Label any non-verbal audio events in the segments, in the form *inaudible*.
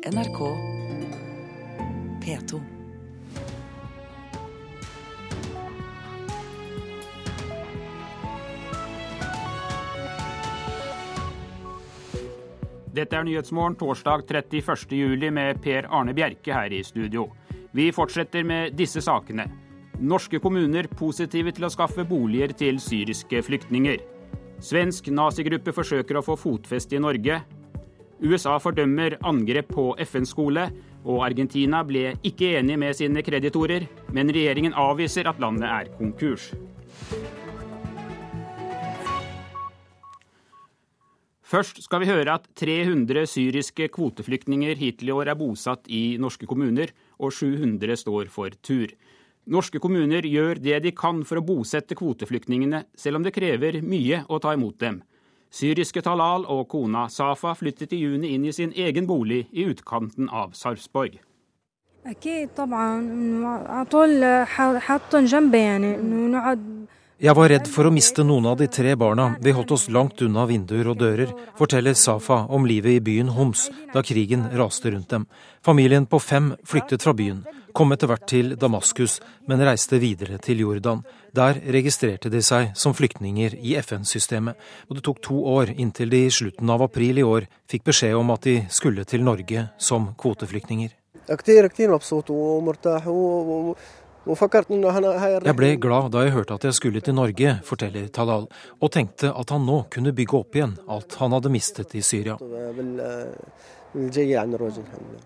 NRK P2. Dette er Nyhetsmorgen torsdag 31. juli med Per Arne Bjerke her i studio. Vi fortsetter med disse sakene. Norske kommuner positive til å skaffe boliger til syriske flyktninger. Svensk nazigruppe forsøker å få fotfeste i Norge. USA fordømmer angrep på FN-skole, og Argentina ble ikke enig med sine kreditorer, men regjeringen avviser at landet er konkurs. Først skal vi høre at 300 syriske kvoteflyktninger hittil i år er bosatt i norske kommuner, og 700 står for tur. Norske kommuner gjør det de kan for å bosette kvoteflyktningene, selv om det krever mye å ta imot dem. Syriske Talal og kona Safa flyttet i juni inn i sin egen bolig i utkanten av Sarpsborg. Jeg var redd for å miste noen av de tre barna. Vi holdt oss langt unna vinduer og dører, forteller Safa om livet i byen Homs da krigen raste rundt dem. Familien på fem flyktet fra byen, kom etter hvert til Damaskus, men reiste videre til Jordan. Der registrerte de seg som flyktninger i FN-systemet, og det tok to år inntil de i slutten av april i år fikk beskjed om at de skulle til Norge som kvoteflyktninger. Jeg ble glad da jeg hørte at jeg skulle til Norge, forteller Talal, og tenkte at han nå kunne bygge opp igjen alt han hadde mistet i Syria.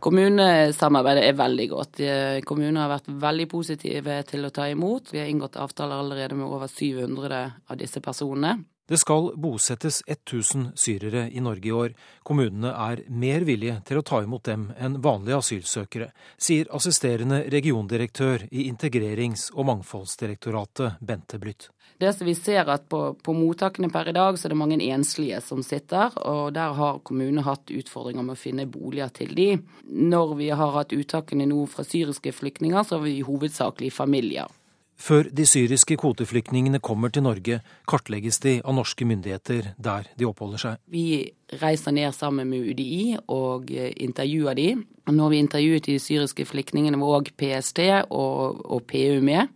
Kommunesamarbeidet er veldig godt. Kommunene har vært veldig positive til å ta imot. Vi har inngått avtaler allerede med over 700 av disse personene. Det skal bosettes 1000 syrere i Norge i år. Kommunene er mer villige til å ta imot dem enn vanlige asylsøkere, sier assisterende regiondirektør i Integrerings- og mangfoldsdirektoratet, Bente Blytt. Det som vi ser at på, på, mottakene per i dag, så er det mange enslige som sitter, og der har kommunene hatt utfordringer med å finne boliger til de. Når vi har hatt uttakene nå fra syriske flyktninger, så har vi hovedsakelig familier. Før de syriske kvoteflyktningene kommer til Norge, kartlegges de av norske myndigheter der de oppholder seg. Vi reiser ned sammen med UDI og eh, intervjuer de. Når vi intervjuet de syriske flyktningene, var òg PST og, og, PU med.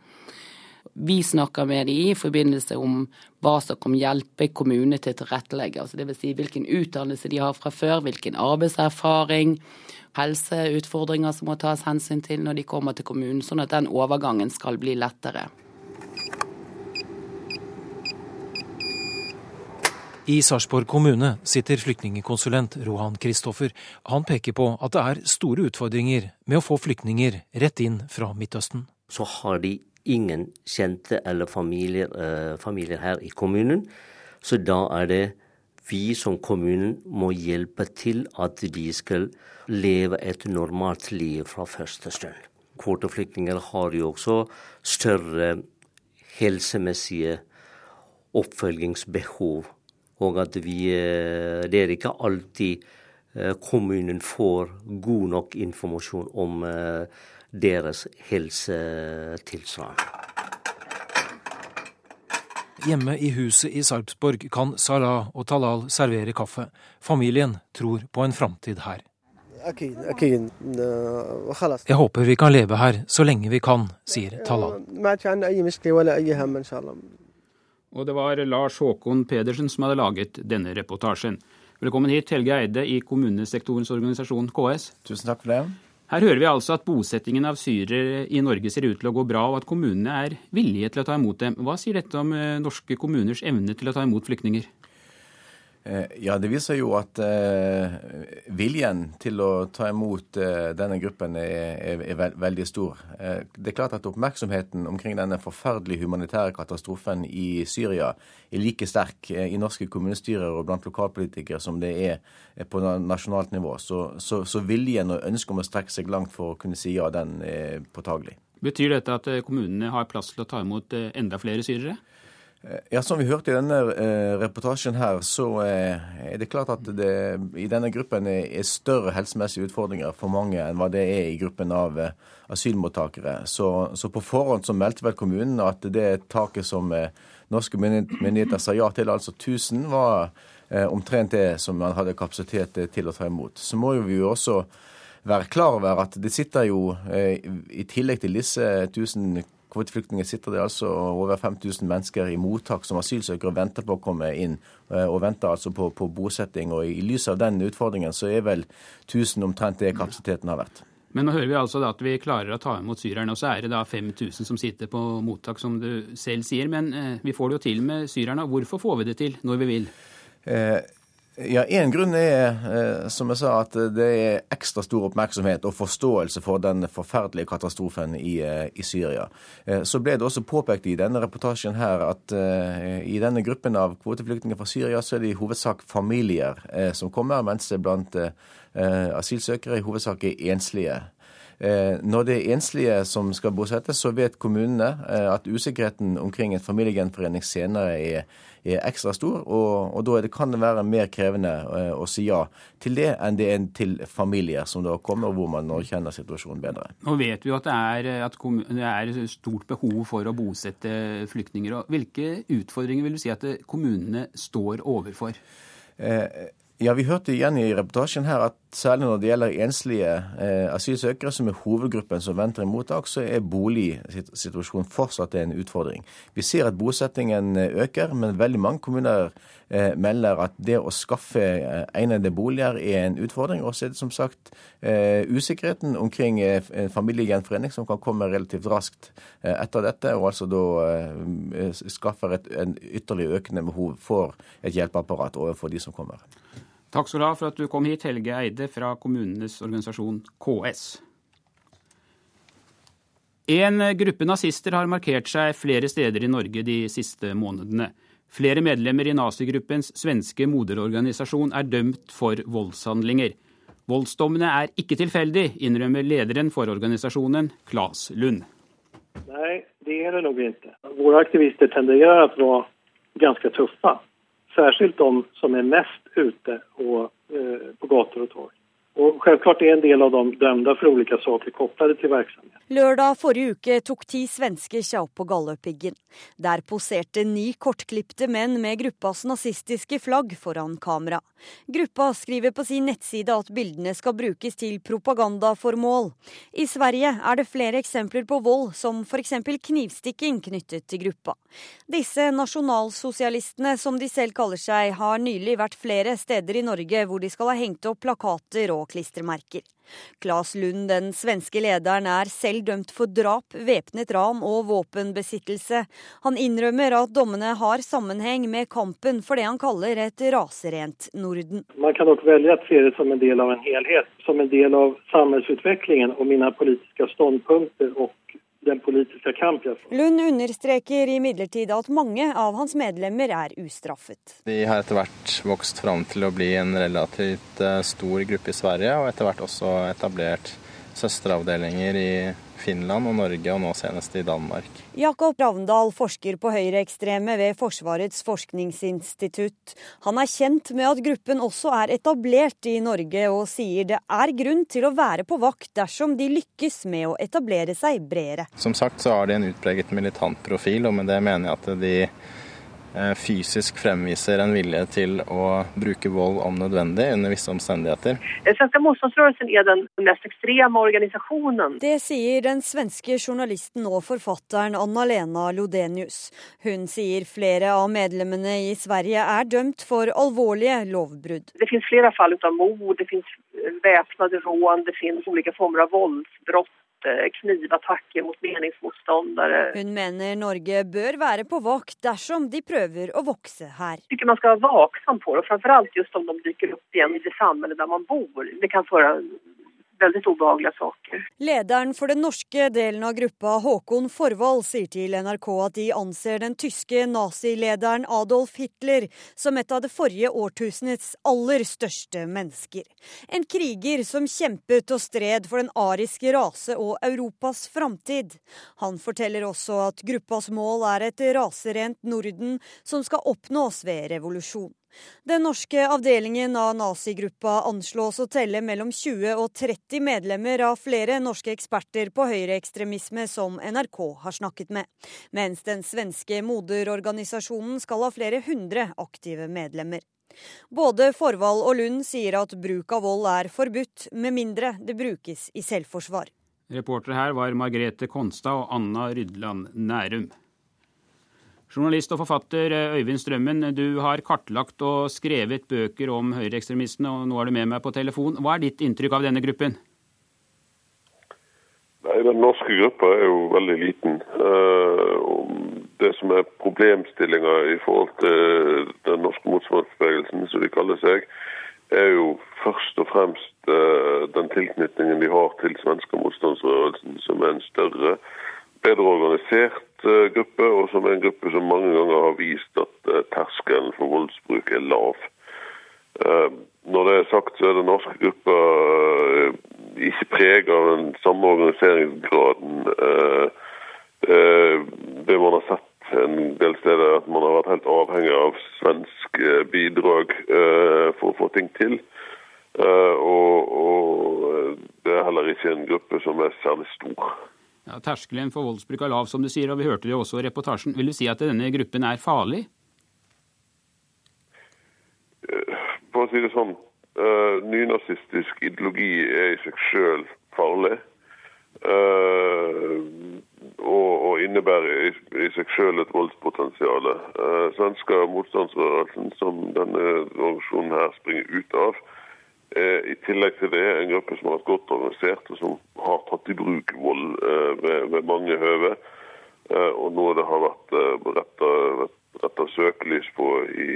Vi snakker med de i forbindelse om hva som kan hjelpe kommunene til å tilrettelegge. Altså Dvs. Si hvilken utdannelse de har fra før, hvilken arbeidserfaring helseutfordringer som må tas hensyn til når de kommer til kommunen, sånn at den overgangen skal bli lettere. I Sarpsborg kommune sitter flyktningkonsulent Rohan Kristoffer. Han peker på at det er store utfordringer med å få flyktninger rett inn fra Midtøsten. Så har de ingen kjente eller familier, eh, familier her i kommunen, så da er det vi som kommunen må hjelpe til at de skal leve et normalt liv fra første stund. Kvoteflyktninger har jo også større helsemessige oppfølgingsbehov. Og at vi eh, Det er ikke alltid eh, kommunen får god nok informasjon om eh, deres helsetilstand. Hjemme i huset i Sarpsborg kan Salah og Talal servere kaffe. Familien tror på en framtid her. Jeg håper vi kan leve her så lenge vi kan, sier Talal. Og det var Lars Håkon Pedersen som hadde laget denne reportasjen. Velkommen hit, Helge Eide i kommunesektorens organisasjon KS. Tusen takk for det. Her hører vi altså at bosettingen av syrere i Norge ser ut til å gå bra, og at kommunene er villige til å ta imot dem. Hva sier dette om eh, norske kommuners evne til å ta imot flyktninger? Eh, ja, Det viser jo at eh, viljen til å ta imot eh, denne gruppen er, er, er veldig stor. Eh, det er klart at oppmerksomheten omkring denne forferdelige humanitære katastrofen i Syria er like sterk eh, i norske kommunestyrer og blant lokalpolitikere som det er eh, på nasjonalt nivå. Så, så, så, viljen og ønsket om å strekke seg langt for å kunne si ja, den er påtagelig. Betyr dette at kommunene har plass til å ta imot enda flere syrere? Eh, ja, Som vi hørte i denne eh, reportasjen her, så eh, er det klart at det i denne gruppen er større helsemessige utfordringer for mange enn hva det er i gruppen av asylmottakere. Så, så på forhånd så meldte vel kommunen at det taket som norske myndigheter sa ja til, altså 1000, var omtrent det som man hadde kapasitet til å ta imot. Så må jo vi jo også være klar over at det sitter jo, i tillegg til disse 1000 kvoteflyktninger, sitter det altså over 5000 mennesker i mottak som asylsøkere og venter på å komme inn. Og venter altså på, på bosetting. Og i lys av den utfordringen så er vel 1000 omtrent det kapasiteten har vært. Men nå hører vi altså at vi klarer å ta imot syrerne, og så er det da 5000 som sitter på mottak, som du selv sier. Men eh, vi får det jo til med syrerne. Hvorfor får vi det til når vi vil? Eh, ja, Én grunn er eh, som jeg sa, at det er ekstra stor oppmerksomhet og forståelse for den forferdelige katastrofen i, eh, i Syria. Eh, så ble det også påpekt i denne reportasjen her at i denne gruppen av kvoteflyktninger fra Syria så er det i hovedsak familier som kommer, mens det blant asylsøkere i hovedsak er enslige. Når det er enslige som skal bosettes, så vet kommunene at usikkerheten omkring en familiegjenforening senere er er ekstra stor, og, og da det, kan det være mer krevende eh, å si ja til det enn det er til familier som da kommer, hvor man nå kjenner situasjonen bedre. Nå vet vi jo at det er, at det er stort behov for å bosette flyktninger. og Hvilke utfordringer vil du si at kommunene står overfor? Eh, ja, Vi hørte igjen i reportasjen her at særlig når det gjelder enslige eh, asylsøkere, som er hovedgruppen som venter i mottak, så er boligsituasjonen fortsatt en utfordring. Vi ser at bosettingen eh, øker, men veldig mange kommuner eh, melder at det å skaffe eh, egnede boliger er en utfordring. Og så er det som sagt eh, usikkerheten omkring eh, en familiegjenforening som kan komme relativt raskt etter dette, og altså da skaffer et en ytterligere økende behov for et hjelpeapparat overfor de som kommer. Takk skal du ha for at du kom hit, Helge Eide fra kommunenes organisasjon KS. En gruppe nazister har markert seg flere steder i Norge de siste månedene. Flere medlemmer i nazigruppens svenske moderorganisasjon er dømt for voldshandlinger. Voldsdommene er ikke tilfeldig, innrømmer lederen for organisasjonen, Klas Lund. Nei, det er det nok ikke. Våre aktivister tenderer å være ganske tøffe. Särskilt de som er mest ute och, eh, på gator og torg. Og selvklart er en del av dem dømte for ulike saker koblet til virksomheten. Lørdag forrige uke tok ti svensker seg opp på Galdhøpiggen. Der poserte ni kortklipte menn med gruppas nazistiske flagg foran kamera. Gruppa skriver på sin nettside at bildene skal brukes til propagandaformål. I Sverige er det flere eksempler på vold, som f.eks. knivstikking knyttet til gruppa. Disse nasjonalsosialistene, som de selv kaller seg, har nylig vært flere steder i Norge hvor de skal ha hengt opp plakater og klistremerker. Klas Lund, den svenske lederen, er selv dømt for drap, væpnet ran og våpenbesittelse. Han innrømmer at dommene har sammenheng med kampen for det han kaller et raserent Norden. Man kan nok velge å se det som en del av en helhet, som en del av samfunnsutviklingen og mine politiske standpunkter og den politiske kamp. Lund understreker imidlertid at mange av hans medlemmer er ustraffet. De har etter hvert vokst fram til å bli en relativt eh, stor gruppe i Sverige, og etter hvert også etablert søsteravdelinger i Finland og Norge, og nå senest i Danmark. Jakob Ravndal forsker på høyreekstreme ved Forsvarets forskningsinstitutt. Han er kjent med at gruppen også er etablert i Norge, og sier det er grunn til å være på vakt dersom de lykkes med å etablere seg bredere. Som sagt så har de en utpreget militant profil, og med det mener jeg at de fysisk fremviser en vilje til å bruke vold om nødvendig under visse omstendigheter. Den svenske motstandsrørelsen er den mest ekstreme organisasjonen. Det sier den svenske journalisten og forfatteren Anna-Lena Lodenius. Hun sier flere av medlemmene i Sverige er dømt for alvorlige lovbrudd. Det finnes flere fall av mord, det finnes væpnede rån, det finnes ulike former av voldsbrudd Eh, knivattacker mot meningsmotståndere. Hun mener Norge bør være på vakt dersom de prøver å vokse her. Jeg man skal være vaksom på det, og alt just om de dukker opp igjen i det samfunnet der man bor. Det kan føre veldig ubehagelige saker. Lederen for den norske delen av gruppa, Håkon Forvald, sier til NRK at de anser den tyske nazilederen Adolf Hitler som et av det forrige årtusenets aller største mennesker. En kriger som kjempet og stred for den ariske rase og Europas framtid. Han forteller også at gruppas mål er et raserent Norden som skal oppnås ved revolusjon. Den norske avdelingen av nazigruppa anslås å telle mellom 20 og 30 medlemmer av flere norske eksperter på høyreekstremisme som NRK har snakket med, mens den svenske moderorganisasjonen skal ha flere hundre aktive medlemmer. Både Forvald og Lund sier at bruk av vold er forbudt, med mindre det brukes i selvforsvar. Reportere her var Margrethe Konstad og Anna Rydland Nærum. Journalist og forfatter Øyvind Strømmen, du har kartlagt og skrevet bøker om høyreekstremistene, og nå er du med meg på telefon. Hva er ditt inntrykk av denne gruppen? Nei, Den norske gruppa er jo veldig liten. Det som er problemstillinga i forhold til den norske motstandsbevegelsen, som de kaller seg, er jo først og fremst den tilknytningen de har til svenske motstandsrørelsen, som er en større, bedre organisert Eh, gruppe, og som er en gruppe som mange ganger har vist at eh, terskelen for voldsbruk er lav. Eh, når det er sagt, så er den norske gruppa ikke preget av den samme organiseringsgraden. Det man har sett en del steder, er at man har vært helt avhengig av svensk bidrag for å få ting til. Og, og det er heller ikke en gruppe som er særlig stor. Ja, terskelen for voldsbruk er lav, som du sier, og vi hørte det jo også i reportasjen. Vil du si at denne gruppen er farlig? For å si det sånn, uh, nynazistisk ideologi er i seg sjøl farlig. Uh, og, og, innebærer i, seg sjøl et voldspotensial. Svenska motstandsrørelsen, som denne organisasjonen her springer ut av, Eh, I tillegg til det en gruppe som har vært godt organisert, og som har tatt i bruk vold eh, ved, ved mange høve. Eh, og noe det har vært retta søkelys på i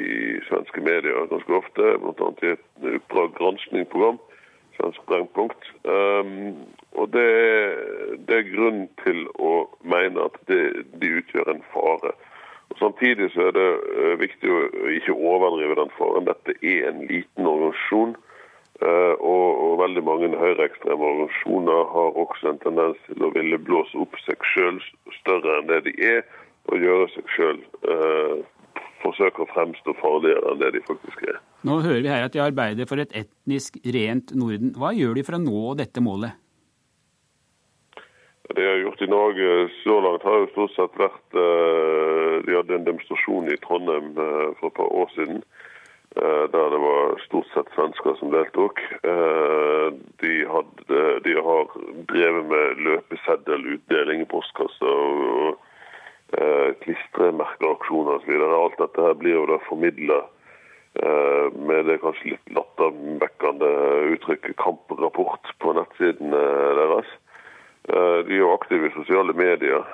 svenske medier ganske ofte, bl.a. i et Oppdrag granskningsprogram, Svensk Brennpunkt. Og det, det, er grunn til å mene at det, de utgjør en fare. Og Samtidig så er det viktig å ikke overdrive den faren. Dette er en liten organisasjon Eh, og, og, veldig mange høyreekstreme organisasjoner har også en tendens til å ville blåse opp seg sjøl større enn det de er, og gjøre seg sjøl eh, forsøke å fremstå farligere enn det de faktisk er. Nå hører vi her at de arbeider for et etnisk rent Norden. Hva gjør de for å nå dette målet? Det de har gjort i Norge så langt, har jo stort sett vært eh, De hadde en demonstrasjon i Trondheim eh, for et par år siden Eh, der det var stort sett svensker som deltok. Eh, de, hadde, de har drevet med løpeseddelutdeling i postkasser og eh, klistremerkeaksjoner osv. Alt dette her blir jo da formidla med det kanskje litt lattervekkende uttrykket 'kamprapport' på nettsidene deres. De er jo aktive i sosiale medier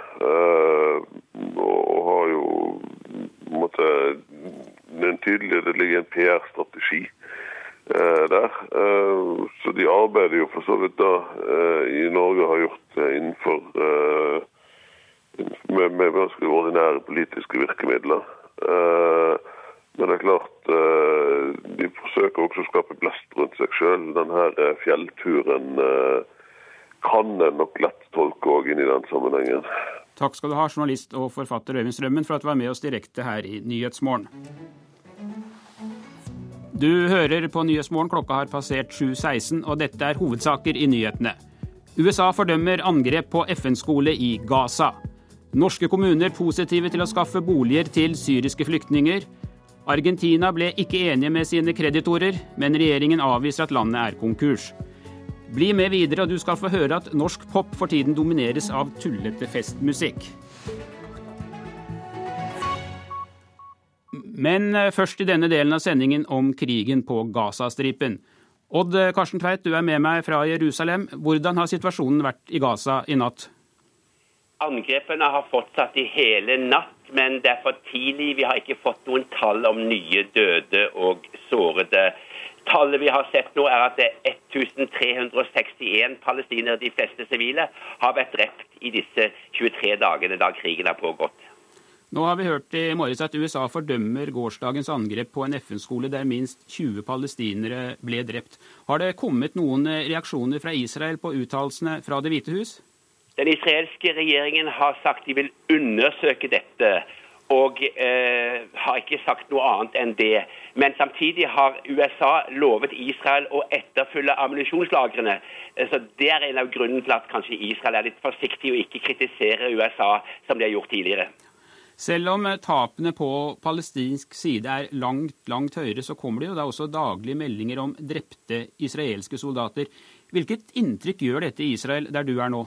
og har jo måtte, en tydelig, Det ligger en PR-strategi eh, der. Eh, så de arbeider jo for så vidt da eh, i Norge har gjort innenfor med, med ganske ordinære politiske virkemidler. Men det er klart, de forsøker også å skape blest rundt seg sjøl. Denne fjellturen kan en nok lett tolke òg inn i den sammenhengen. Takk skal du ha, journalist og forfatter Øyvind Strømmen, for at du var med oss direkte her i Nyhetsmorgen. Du hører på Nyhetsmorgen, klokka har passert 7.16, og dette er hovedsaker i nyhetene. USA fordømmer angrep på FN-skole i Gaza. Norske kommuner positive til å skaffe boliger til syriske flyktninger. Argentina ble ikke enige med sine kreditorer, men regjeringen avviser at landet er konkurs. Bli med videre, og du skal få høre at norsk pop for tiden domineres av tullete festmusikk. Men eh, først i denne delen av sendingen om krigen på Gazastripen. Odd Karsten Tveit, du er med meg fra Jerusalem. Hvordan har situasjonen vært i Gaza i natt? Angrepene har fortsatt i hele natt, men det er for tidlig. Vi har ikke fått noen tall om nye døde og sårede. Tallet vi har sett nå, er at det er 1361 palestinere, de fleste sivile, har vært drept i disse 23 dagene da krigen har pågått. Nå har vi hørt i morges at USA fordømmer gårsdagens angrep på en FN-skole der minst 20 palestinere ble drept. Har det kommet noen reaksjoner fra Israel på uttalelsene fra Det hvite hus? Den israelske regjeringen har sagt de vil undersøke dette og eh, har ikke sagt noe annet enn det. Men samtidig har USA lovet Israel å etterfølge ammunisjonslagrene. Eh, så Det er en av grunnene til at kanskje Israel er litt forsiktig og ikke kritiserer USA som de har gjort tidligere. Selv om tapene på palestinsk side er langt, langt høyere, så kommer det jo da også daglige meldinger om drepte israelske soldater. Hvilket inntrykk gjør dette i Israel, der du er nå?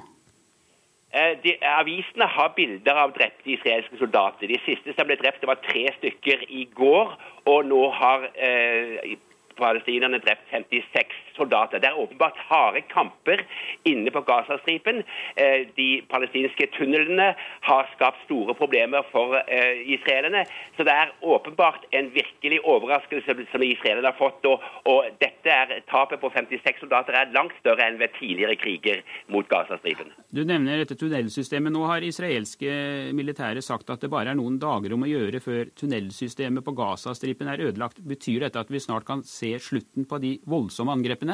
Eh, de, avisene har bilder av drepte israelske soldater. De siste som ble drept, det var tre stykker i går. Og nå har eh, palestinerne drept 56 soldater. Det er åpenbart harde kamper inne på Gazastripen. Eh, de palestinske tunnelene har skapt store problemer for eh, israelerne. Så det er åpenbart en virkelig overraskelse som israelerne har fått. Og, dette er, tapet på 56 soldater er langt større enn ved tidligere kriger mot Gazastripen. Du nevner dette tunnelsystemet. Nå har israelske militære sagt at det bare er noen dager om å gjøre før tunnelsystemet på Gazastripen er ødelagt. Betyr dette at vi snart kan se slutten på de voldsomme angrepene?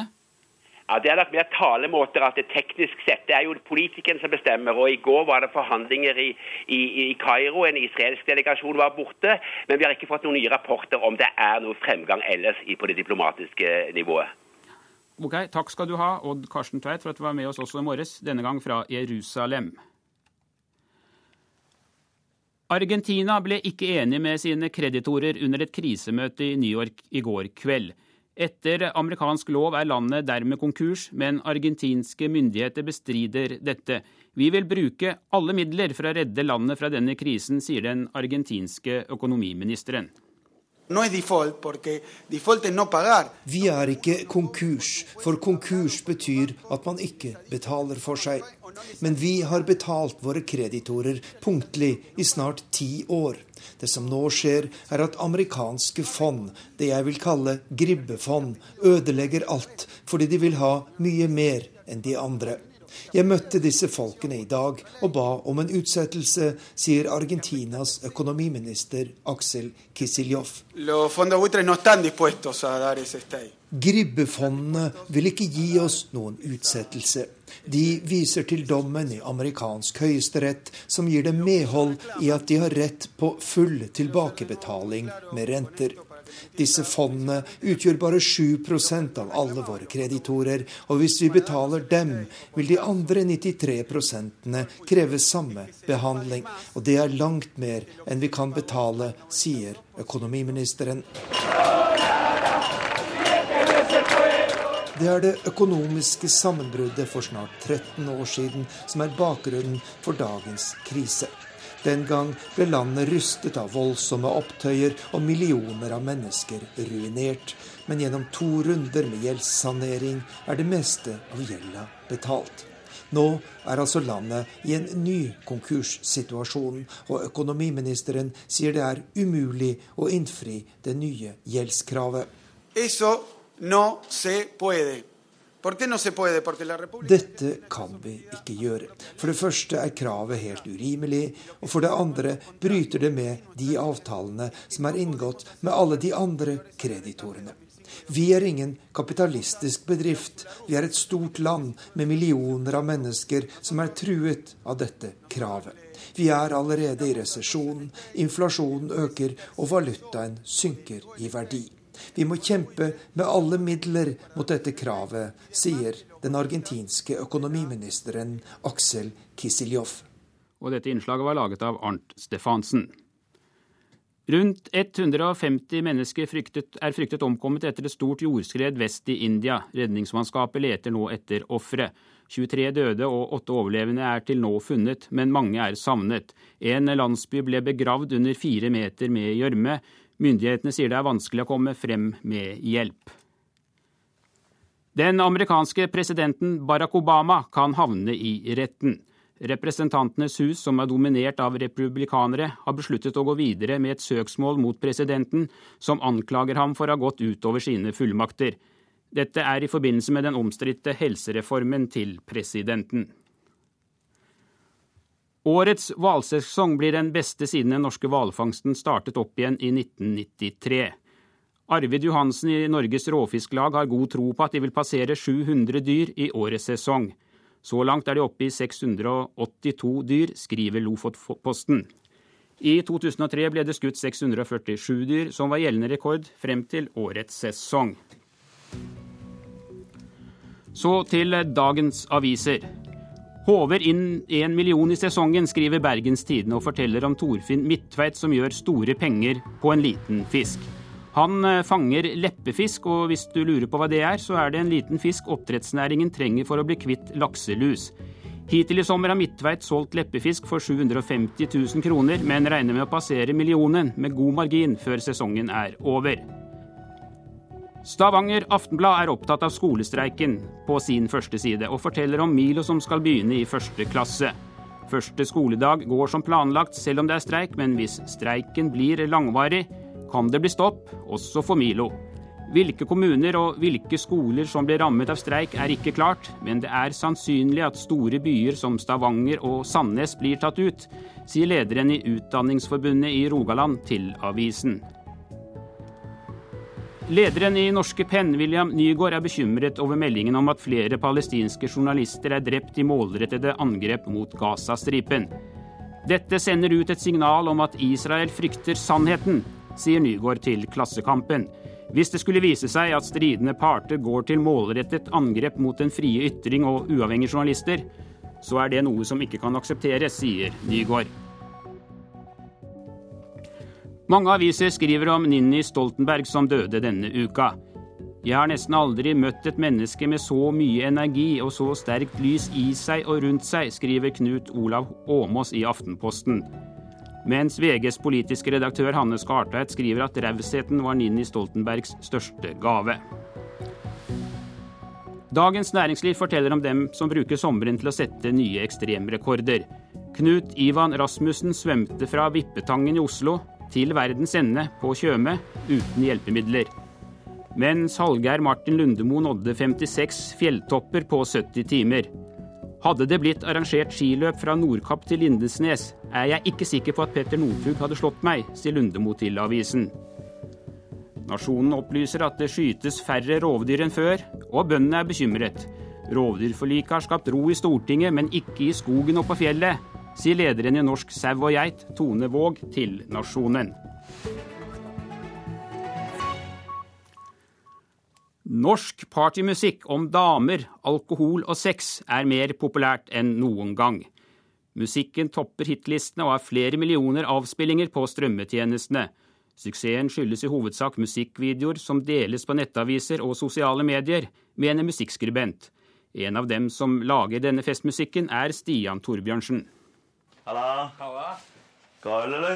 Ja, Det er nok mer talemåter at det teknisk sett det er jo politikeren som bestemmer. og I går var det forhandlinger i, i, i Kairo. En israelsk delegasjon var borte. Men vi har ikke fått noen nye rapporter om det er noe fremgang ellers på det diplomatiske nivået. Ok, Takk skal du ha, Odd Karsten Tveit, for at du var med oss også i morges, denne gang fra Jerusalem. Argentina ble ikke enig med sine kreditorer under et krisemøte i New York i går kveld. Etter amerikansk lov er landet dermed konkurs, men argentinske myndigheter bestrider dette. Vi vil bruke alle midler for å redde landet fra denne krisen, sier den argentinske økonomiministeren. Vi er ikke konkurs, for konkurs betyr at man ikke betaler for seg. Men vi har betalt våre kreditorer punktlig i snart ti år. Det som nå skjer, er at amerikanske fond, det jeg vil kalle gribbefond, ødelegger alt fordi de vil ha mye mer enn de andre. Jeg møtte disse folkene i dag og ba om en utsettelse, sier Argentinas økonomiminister Aksel Kisiljov. Gribbefondene vil ikke gi oss noen utsettelse. De viser til dommen i amerikansk høyesterett som gir dem medhold i at de har rett på full tilbakebetaling med renter. Disse fondene utgjør bare 7% av alle våre kreditorer, og hvis vi betaler dem, vil de andre 93 kreve samme behandling. Og det er langt mer enn vi kan betale, sier økonomiministeren. Det er det økonomiske sammenbruddet for snart 13 år siden som er bakgrunnen for dagens krise. Den gang ble landet rystet av voldsomme opptøyer og millioner av mennesker ruinert. Men gjennom to runder med gjeldssanering er det meste av gjelda betalt. Nå er altså landet i en ny konkurssituasjon, og økonomiministeren sier det er umulig å innfri det nye gjeldskravet. Eso no se puede. Dette kan vi ikke gjøre. For det første er kravet helt urimelig, og for det andre bryter det med de avtalene som er inngått med alle de andre kreditorene. Vi er ingen kapitalistisk bedrift. Vi er et stort land med millioner av mennesker som er truet av dette kravet. Vi er allerede i resesjon, inflasjonen øker og valutaen synker i verdi. Vi må kjempe med alle midler mot dette kravet, sier den argentinske økonomiministeren Aksel Kisiljov. Og dette innslaget var laget av Arnt Stefansen. Rundt 150 mennesker fryktet, er fryktet omkommet etter et stort jordskred vest i India. Redningsmannskapet leter nå etter ofre. 23 døde og 8 overlevende er til nå funnet, men mange er savnet. En landsby ble begravd under fire meter med gjørme. Myndighetene sier det er vanskelig å komme frem med hjelp. Den amerikanske presidenten Barack Obama kan havne i retten. Representantenes hus, som er dominert av republikanere, har besluttet å gå videre med et søksmål mot presidenten, som anklager ham for å ha gått utover sine fullmakter. Dette er i forbindelse med den omstridte helsereformen til presidenten. Årets hvalsesong blir den beste siden den norske hvalfangsten startet opp igjen i 1993. Arvid Johansen i Norges Råfisklag har god tro på at de vil passere 700 dyr i årets sesong. Så langt er de oppe i 682 dyr, skriver Lofotposten. I 2003 ble det skutt 647 dyr, som var gjeldende rekord frem til årets sesong. Så til dagens aviser. Håver inn én million i sesongen, skriver Bergens Tidende og forteller om Torfinn Midtveit som gjør store penger på en liten fisk. Han eh, fanger leppefisk, og hvis du lurer på hva det er, så er det en liten fisk oppdrettsnæringen trenger for å bli kvitt lakselus. Hittil i sommer har Midtveit solgt leppefisk for 750 000 kroner, men regner med å passere millionen med god margin før sesongen er over. Stavanger Aftenblad er opptatt av skolestreiken på sin første side, og forteller om Milo som skal begynne i første klasse. Første skoledag går som planlagt selv om det er streik, men hvis streiken blir langvarig, kan det bli stopp, også for Milo. Hvilke kommuner og hvilke skoler som blir rammet av streik er ikke klart, men det er sannsynlig at store byer som Stavanger og Sandnes blir tatt ut, sier lederen i Utdanningsforbundet i Rogaland til avisen. Lederen i Norske Penn, William Nygaard, er bekymret over meldingen om at flere palestinske journalister er drept i målrettede angrep mot Gazastripen. Dette sender ut et signal om at Israel frykter sannheten, sier Nygaard til Klassekampen. Hvis det skulle vise seg at stridende parter går til målrettet angrep mot den frie ytring og uavhengige journalister, så er det noe som ikke kan aksepteres, sier Nygaard. Mange aviser skriver om Ninni Stoltenberg som døde denne uka. Jeg har nesten aldri møtt et menneske med så mye energi og så sterkt lys i seg og rundt seg, skriver Knut Olav Åmås i Aftenposten. Mens VGs politiske redaktør Hanne Skartveit skriver at rausheten var Ninni Stoltenbergs største gave. Dagens Næringsliv forteller om dem som bruker sommeren til å sette nye ekstremrekorder. Knut Ivan Rasmussen svømte fra Vippetangen i Oslo til verdens ende på Tjøme uten hjelpemidler. Mens Hallgeir Martin Lundemo nådde 56 fjelltopper på 70 timer. Hadde det blitt arrangert skiløp fra Nordkapp til Lindesnes, er jeg ikke sikker på at Petter Northug hadde slått meg, sier Lundemo til avisen. Nasjonen opplyser at det skytes færre rovdyr enn før, og bøndene er bekymret. Rovdyrforliket har skapt ro i Stortinget, men ikke i skogen og på fjellet sier lederen i Norsk sau og geit, Tone Våg, til Nasjonen. Norsk partymusikk om damer, alkohol og sex er mer populært enn noen gang. Musikken topper hitlistene og har flere millioner avspillinger på strømmetjenestene. Suksessen skyldes i hovedsak musikkvideoer som deles på nettaviser og sosiale medier, mener musikkskribent. En av dem som lager denne festmusikken, er Stian Torbjørnsen. Halla. Halla. Øl, eller?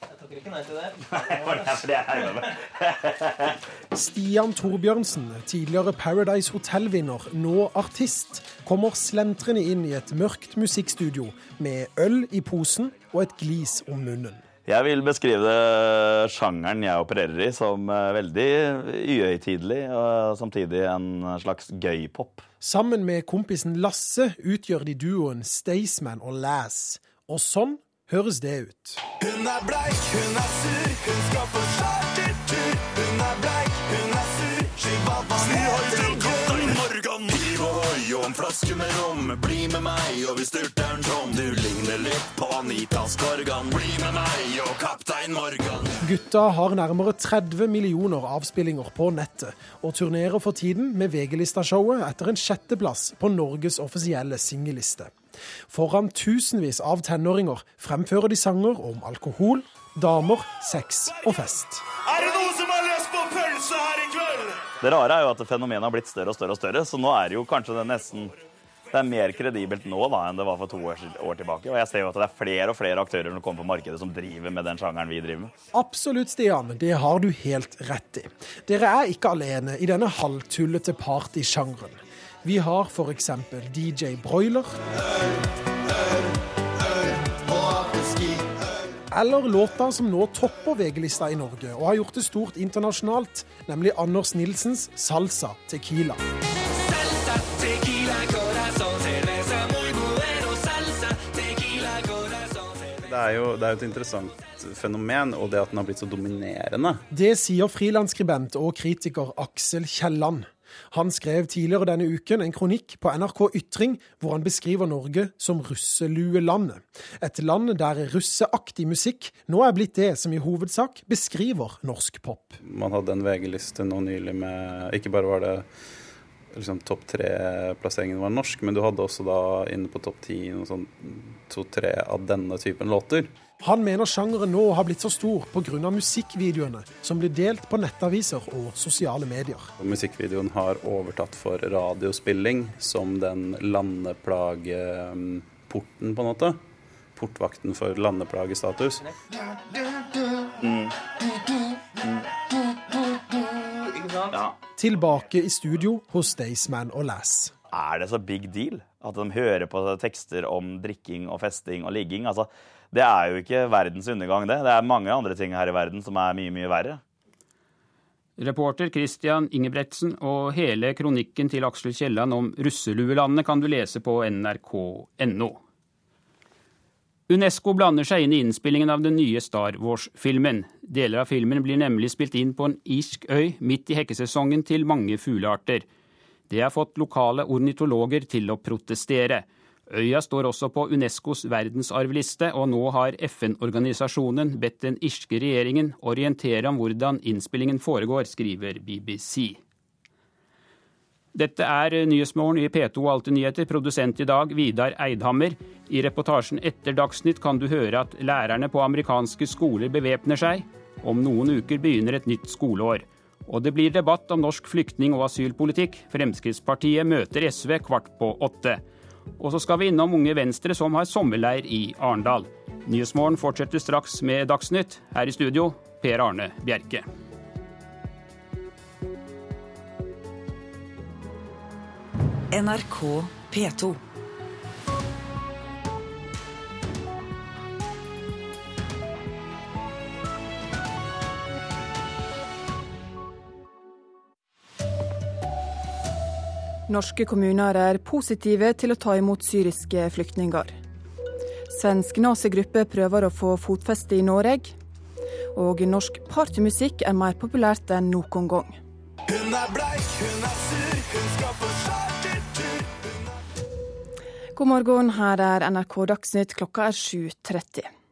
Jeg takker ikke nei til det. *laughs* det er jeg med. *laughs* Stian Torbjørnsen, tidligere Paradise Hotel-vinner, nå artist, kommer slentrende inn i et mørkt musikkstudio med øl i posen og et glis om munnen. Jeg vil beskrive sjangeren jeg opererer i som eh, veldig uhøytidelig og samtidig en slags gøypop. Sammen med kompisen Lasse utgjør de duoen Staysman og Lass. Og sånn høres det ut. Hun er bleik, hun er sur, hun skal på ohoi flaske med rom. Bli med meg, og vi styrter en tom. Du ligner litt på Anita Skorgan. Bli med meg og Kaptein Morgan. Gutta har nærmere 30 millioner avspillinger på nettet, og turnerer for tiden med VG-lista-showet etter en sjetteplass på Norges offisielle singelliste. Foran tusenvis av tenåringer fremfører de sanger om alkohol, damer, sex og fest. Er det noe som Det rare er jo at fenomenet har blitt større og større, og større, så nå er det jo kanskje det nesten det er mer kredibelt nå da, enn det var for to år, år, tilbake. Og jeg ser jo at det er flere og flere aktører som kommer på markedet som driver med den sjangeren vi driver med. Absolutt, Stian. Det har du helt rett i. Dere er ikke alene i denne halvtullete partysjangeren. Vi har f.eks. DJ Broiler. Eller låta som nå topper VG-lista i Norge og har gjort det stort internasjonalt, nemlig Anders Nilsens Salsa Tequila. Salsa, tequila, Det er jo det er et interessant fenomen, og det at den har blitt så dominerende. Det sier frilansskribent og kritiker Aksel Kielland. Han skrev tidligere denne uken en kronikk på NRK Ytring hvor han beskriver Norge som russeluelandet. Et land der russeaktig musikk nå er blitt det som i hovedsak beskriver norsk pop. Man hadde en VG-liste nå nylig med Ikke bare var det liksom, topp tre-plasseringen var norsk, men du hadde også da inne på topp ti sånn to-tre av denne typen låter. Han mener sjangeren nå har blitt så stor pga. musikkvideoene som blir delt på nettaviser og sosiale medier. Musikkvideoen har overtatt for radiospilling som den landeplageporten, på en måte. Portvakten for landeplagestatus. Mm. Ja. Tilbake i studio hos Staysman og Lass. Er det så big deal at de hører på tekster om drikking og festing og ligging? Altså, det er jo ikke verdens undergang, det. Det er mange andre ting her i verden som er mye, mye verre. Reporter Christian Ingebretsen og hele kronikken til Aksel Kielland om russeluelandet kan du lese på nrk.no. Unesco blander seg inn i innspillingen av den nye Star Wars-filmen. Deler av filmen blir nemlig spilt inn på en irsk øy midt i hekkesesongen til mange fuglearter. Det har fått lokale ornitologer til å protestere. Øya står også på Unescos verdensarvliste, og nå har FN-organisasjonen bedt den irske regjeringen orientere om hvordan innspillingen foregår, skriver BBC. Dette er Nyhetsmorgen i P2 Alltid nyheter. Produsent i dag Vidar Eidhammer. I reportasjen etter Dagsnytt kan du høre at lærerne på amerikanske skoler bevæpner seg. Om noen uker begynner et nytt skoleår. Og det blir debatt om norsk flyktning- og asylpolitikk. Fremskrittspartiet møter SV kvart på åtte. Og så skal vi innom Unge Venstre, som har sommerleir i Arendal. Nyhetsmorgen fortsetter straks med Dagsnytt. Her i studio, Per Arne Bjerke. NRK P2. Norske kommuner er positive til å ta imot syriske flyktninger. Svensk nazigruppe prøver å få fotfeste i Norge. Og norsk partymusikk er mer populært enn noen gang. Hun er bleik, hun er sur, hun skal få God morgen, her er NRK Dagsnytt, klokka er 7.30.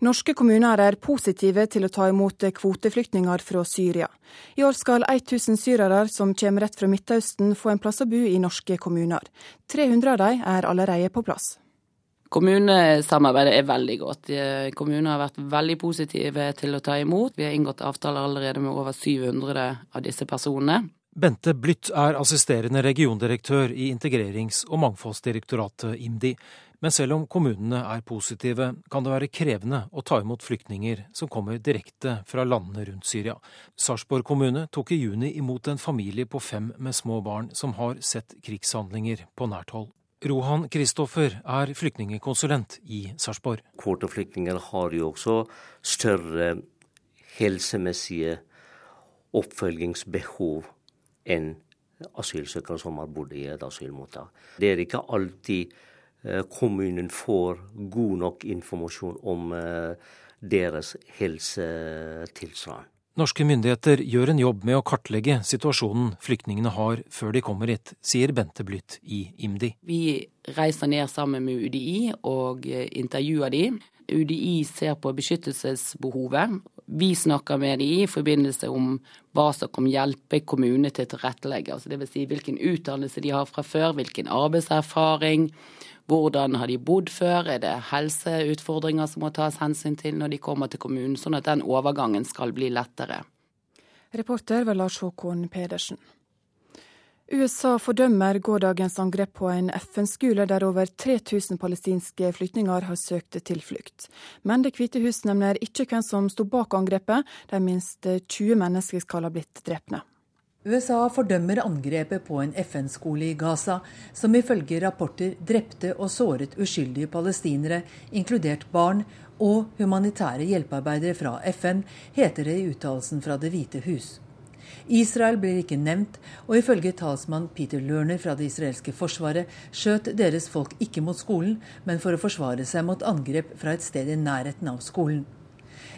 Norske kommuner er positive til å ta imot kvoteflyktninger fra Syria. I år skal 1000 syrere som kommer rett fra Midtøsten få en plass å bo i norske kommuner. 300 av dem er allerede på plass. Kommunesamarbeidet er veldig godt. Kommunene har vært veldig positive til å ta imot. Vi har inngått avtaler allerede med over 700 av disse personene. Bente Blytt er assisterende regiondirektør i Integrerings- og mangfoldsdirektoratet IMDi. Men selv om kommunene er positive, kan det være krevende å ta imot flyktninger som kommer direkte fra landene rundt Syria. Sarpsborg kommune tok i juni imot en familie på fem med små barn som har sett krigshandlinger på nært hold. Rohan Kristoffer er flyktningekonsulent i Sarpsborg. Kvoteflyktninger har jo også større helsemessige oppfølgingsbehov enn asylsøkere som har bodd i et asylmottak. Det er ikke alltid kommunen får god nok informasjon om eh, deres helsetilstand. Norske myndigheter gjør en jobb med å kartlegge situasjonen flyktningene har før de kommer hit, sier Bente Blytt i IMDi. Vi reiser ned sammen med UDI og eh, intervjuer de. UDI ser på beskyttelsesbehovet vi snakker med dem i forbindelse om hva som kan hjelpe kommunene til å tilrettelegge. Altså Dvs. Si hvilken utdannelse de har fra før, hvilken arbeidserfaring, hvordan har de bodd før, er det helseutfordringer som må tas hensyn til når de kommer til kommunen, sånn at den overgangen skal bli lettere. Reporter var Lars Håkon Pedersen. USA fordømmer gårsdagens angrep på en FN-skole der over 3000 palestinske flyktninger har søkt tilflukt. Men Det hvite hus nevner ikke hvem som sto bak angrepet, der minst 20 mennesker skal ha blitt drepne. USA fordømmer angrepet på en FN-skole i Gaza, som ifølge rapporter drepte og såret uskyldige palestinere, inkludert barn, og humanitære hjelpearbeidere fra FN, heter det i uttalelsen fra Det hvite hus. Israel blir ikke nevnt, og ifølge talsmann Peter Lerner fra det israelske forsvaret skjøt deres folk ikke mot skolen, men for å forsvare seg mot angrep fra et sted i nærheten av skolen.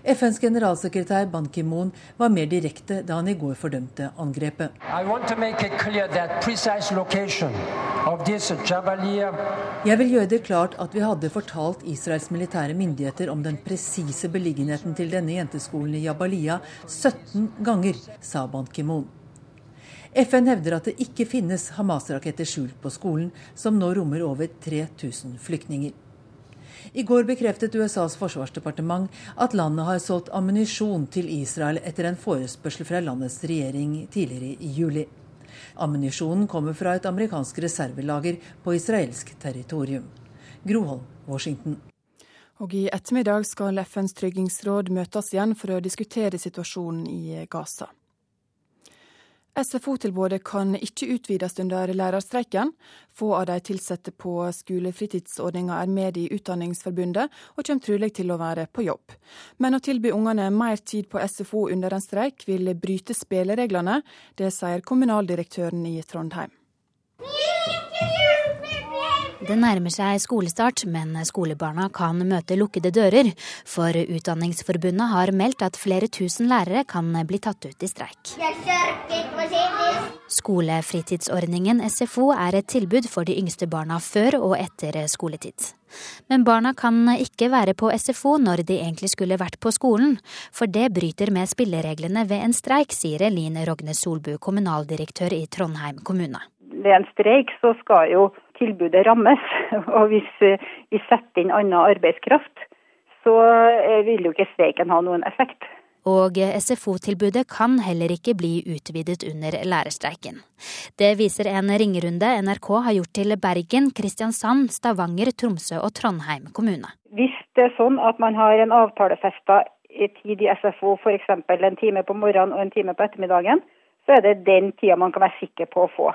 FNs generalsekretær Ban Ki-moon var mer direkte da han i går fordømte angrepet. Jeg vil gjøre det klart at vi hadde fortalt Israels militære myndigheter om den presise beliggenheten til denne jenteskolen i Jabalia 17 ganger, sa Ban Ki-moon. FN hevder at det ikke finnes Hamas-raketter skjult på skolen, som nå rommer over 3000 flyktninger. I går bekreftet USAs forsvarsdepartement at landet har solgt ammunisjon til Israel etter en forespørsel fra landets regjering tidligere i juli. Ammunisjonen kommer fra et amerikansk reservelager på israelsk territorium. Groholm, Washington. Og I ettermiddag skal FNs tryggingsråd møtes igjen for å diskutere situasjonen i Gaza. SFO-tilbudet kan ikke utvides under lærerstreiken. Få av de ansatte på skolefritidsordninga er med i Utdanningsforbundet, og kommer trolig til å være på jobb. Men å tilby ungene mer tid på SFO under en streik vil bryte spillereglene. Det sier kommunaldirektøren i Trondheim. Det nærmer seg skolestart, men skolebarna kan møte lukkede dører. For Utdanningsforbundet har meldt at flere tusen lærere kan bli tatt ut i streik. Skolefritidsordningen SFO er et tilbud for de yngste barna før og etter skoletid. Men barna kan ikke være på SFO når de egentlig skulle vært på skolen, for det bryter med spillereglene ved en streik, sier Elin Rogne Solbu, kommunaldirektør i Trondheim kommune. Ved en streik så skal jo tilbudet rammes. *laughs* Og hvis eh, vi setter inn annen arbeidskraft, så eh, vil jo ikke streiken ha noen effekt. Og SFO-tilbudet kan heller ikke bli utvidet under lærerstreiken. Det viser en ringerunde NRK har gjort til Bergen, Kristiansand, Stavanger, Tromsø og Trondheim kommune. Hvis det er sånn at man har en avtalefesta tid i SFO, f.eks. en time på morgenen og en time på ettermiddagen, så er det den tida man kan være sikker på å få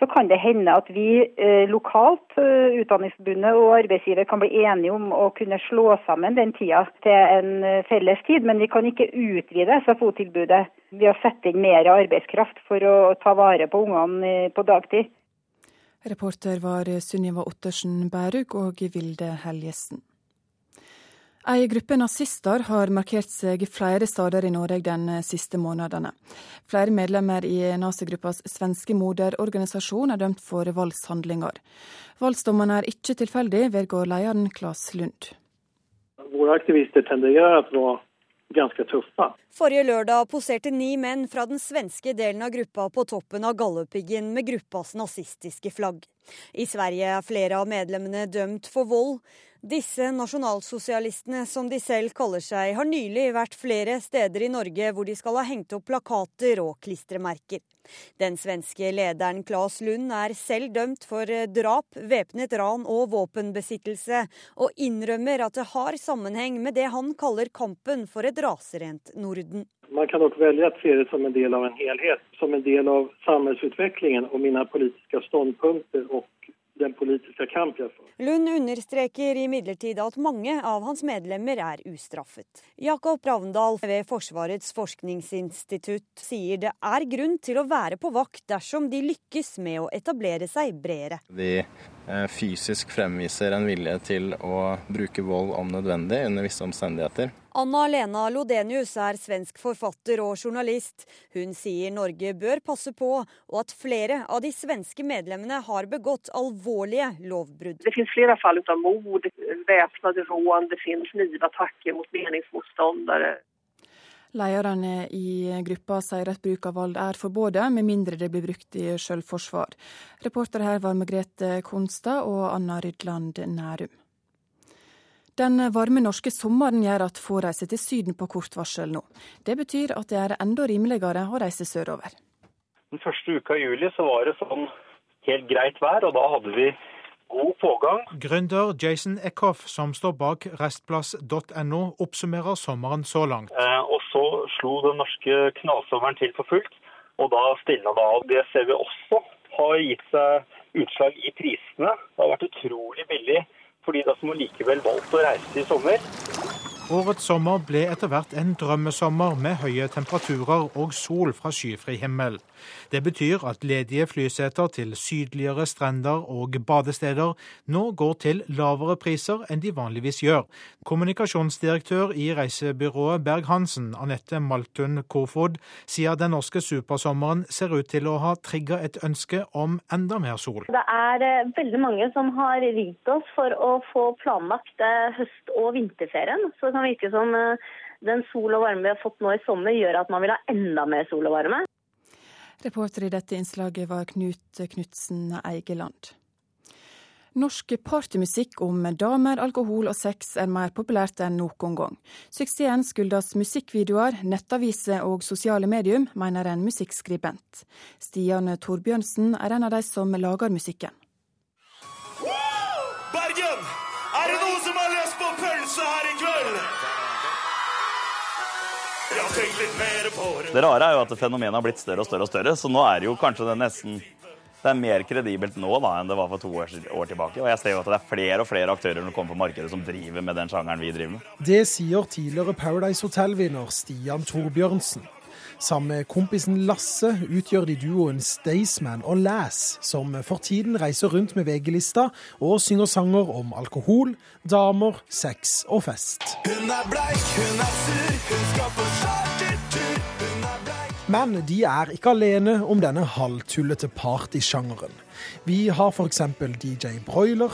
så kan det hende at vi eh, lokalt, eh, Utdanningsforbundet og arbeidsgiver, kan bli enige om å kunne slå sammen den tida til en eh, felles tid. Men vi kan ikke utvide SFO-tilbudet ved å sette inn mer arbeidskraft for å ta vare på ungene på dagtid. Reporter var Sunniva Ottersen Bærug og Vilde Helgesen. Ei gruppe nazister har markert seg flere steder i Norge de siste månedene. Flere medlemmer i nazigruppas svenske moderorganisasjon er dømt for voldshandlinger. Voldsdommene er ikke tilfeldig, vedgår lederen Claes Lund. Våre aktivister tenderer å være ganske tøffe. Forrige lørdag poserte ni menn fra den svenske delen av gruppa på toppen av Galdhøpiggen med gruppas nazistiske flagg. I Sverige er flere av medlemmene dømt for vold. Disse nasjonalsosialistene, som de selv kaller seg, har nylig vært flere steder i Norge hvor de skal ha hengt opp plakater og klistremerker. Den svenske lederen Claes Lund er selv dømt for drap, væpnet ran og våpenbesittelse, og innrømmer at det har sammenheng med det han kaller kampen for et raserent Norden. Man kan nok velge å se det som en del av en helhet, som en del av samfunnsutviklingen og mine politiske standpunkter og den politiske kamp jeg får. Lund understreker imidlertid at mange av hans medlemmer er ustraffet. Jakob Ravndal ved Forsvarets forskningsinstitutt sier det er grunn til å være på vakt dersom de lykkes med å etablere seg bredere. De eh, fysisk fremviser en vilje til å bruke vold om nødvendig under visse omstendigheter. Anna-Lena Lodenius er svensk forfatter og journalist. Hun sier Norge bør passe på, og at flere av de svenske medlemmene har begått alvorlige lovbrudd. Det finnes flere fall av mord, væpnede ran, det finnes knivattakker mot meningsmotstandere. Lederne i gruppa sier at bruk av vold er forbudt, med mindre det blir brukt i selvforsvar. Reportere her var Margrethe Konstad og Anna Rydland Nærum. Den varme norske sommeren gjør at få reiser til Syden på kort varsel nå. Det betyr at det er enda rimeligere å reise sørover. Den første uka i juli så var det sånn helt greit vær, og da hadde vi god pågang. Gründer Jason Eckhoff, som står bak restplass.no, oppsummerer sommeren så langt. Eh, og så slo den norske knallsommeren til for fullt, og da stilna det av. Det ser vi også har gitt seg utslag i prisene. Det har vært utrolig billig for de som likevel valgte å reise i sommer. Årets sommer ble etter hvert en drømmesommer med høye temperaturer og sol fra skyfri himmel. Det betyr at ledige flyseter til sydligere strender og badesteder nå går til lavere priser enn de vanligvis gjør. Kommunikasjonsdirektør i reisebyrået Berg-Hansen, Anette Maltun Kofod, sier den norske supersommeren ser ut til å ha trigga et ønske om enda mer sol. Det er eh, veldig mange som har ringt oss for å få planlagt eh, høst- og vinterferien. Så kan virke som eh, den sol og varme vi har fått nå i sommer, gjør at man vil ha enda mer sol og varme. Reporter i dette innslaget var Knut Knutsen Eigeland. Norsk partymusikk om damer, alkohol og sex er mer populært enn noen gang. Suksessen skyldes musikkvideoer, nettaviser og sosiale medium, mener en musikkskribent. Stian Torbjørnsen er en av de som lager musikken. Det rare er jo at fenomenet har blitt større og større, og større, så nå er jo kanskje det nesten det er mer kredibelt nå da, enn det var for to år, år, tilbake. Og jeg ser jo at det er flere og flere aktører som kommer på markedet som driver med den sjangeren vi driver med. Det sier tidligere Paradise Hotel-vinner Stian Torbjørnsen. Sammen med kompisen Lasse utgjør de duoen Staysman og Lass, som for tiden reiser rundt med VG-lista og synger sanger om alkohol, damer, sex og fest. Hun er bleik, hun er sur, hun skal på chartertur. Men de er ikke alene om denne halvtullete partysjangeren. Vi har f.eks. DJ Broiler.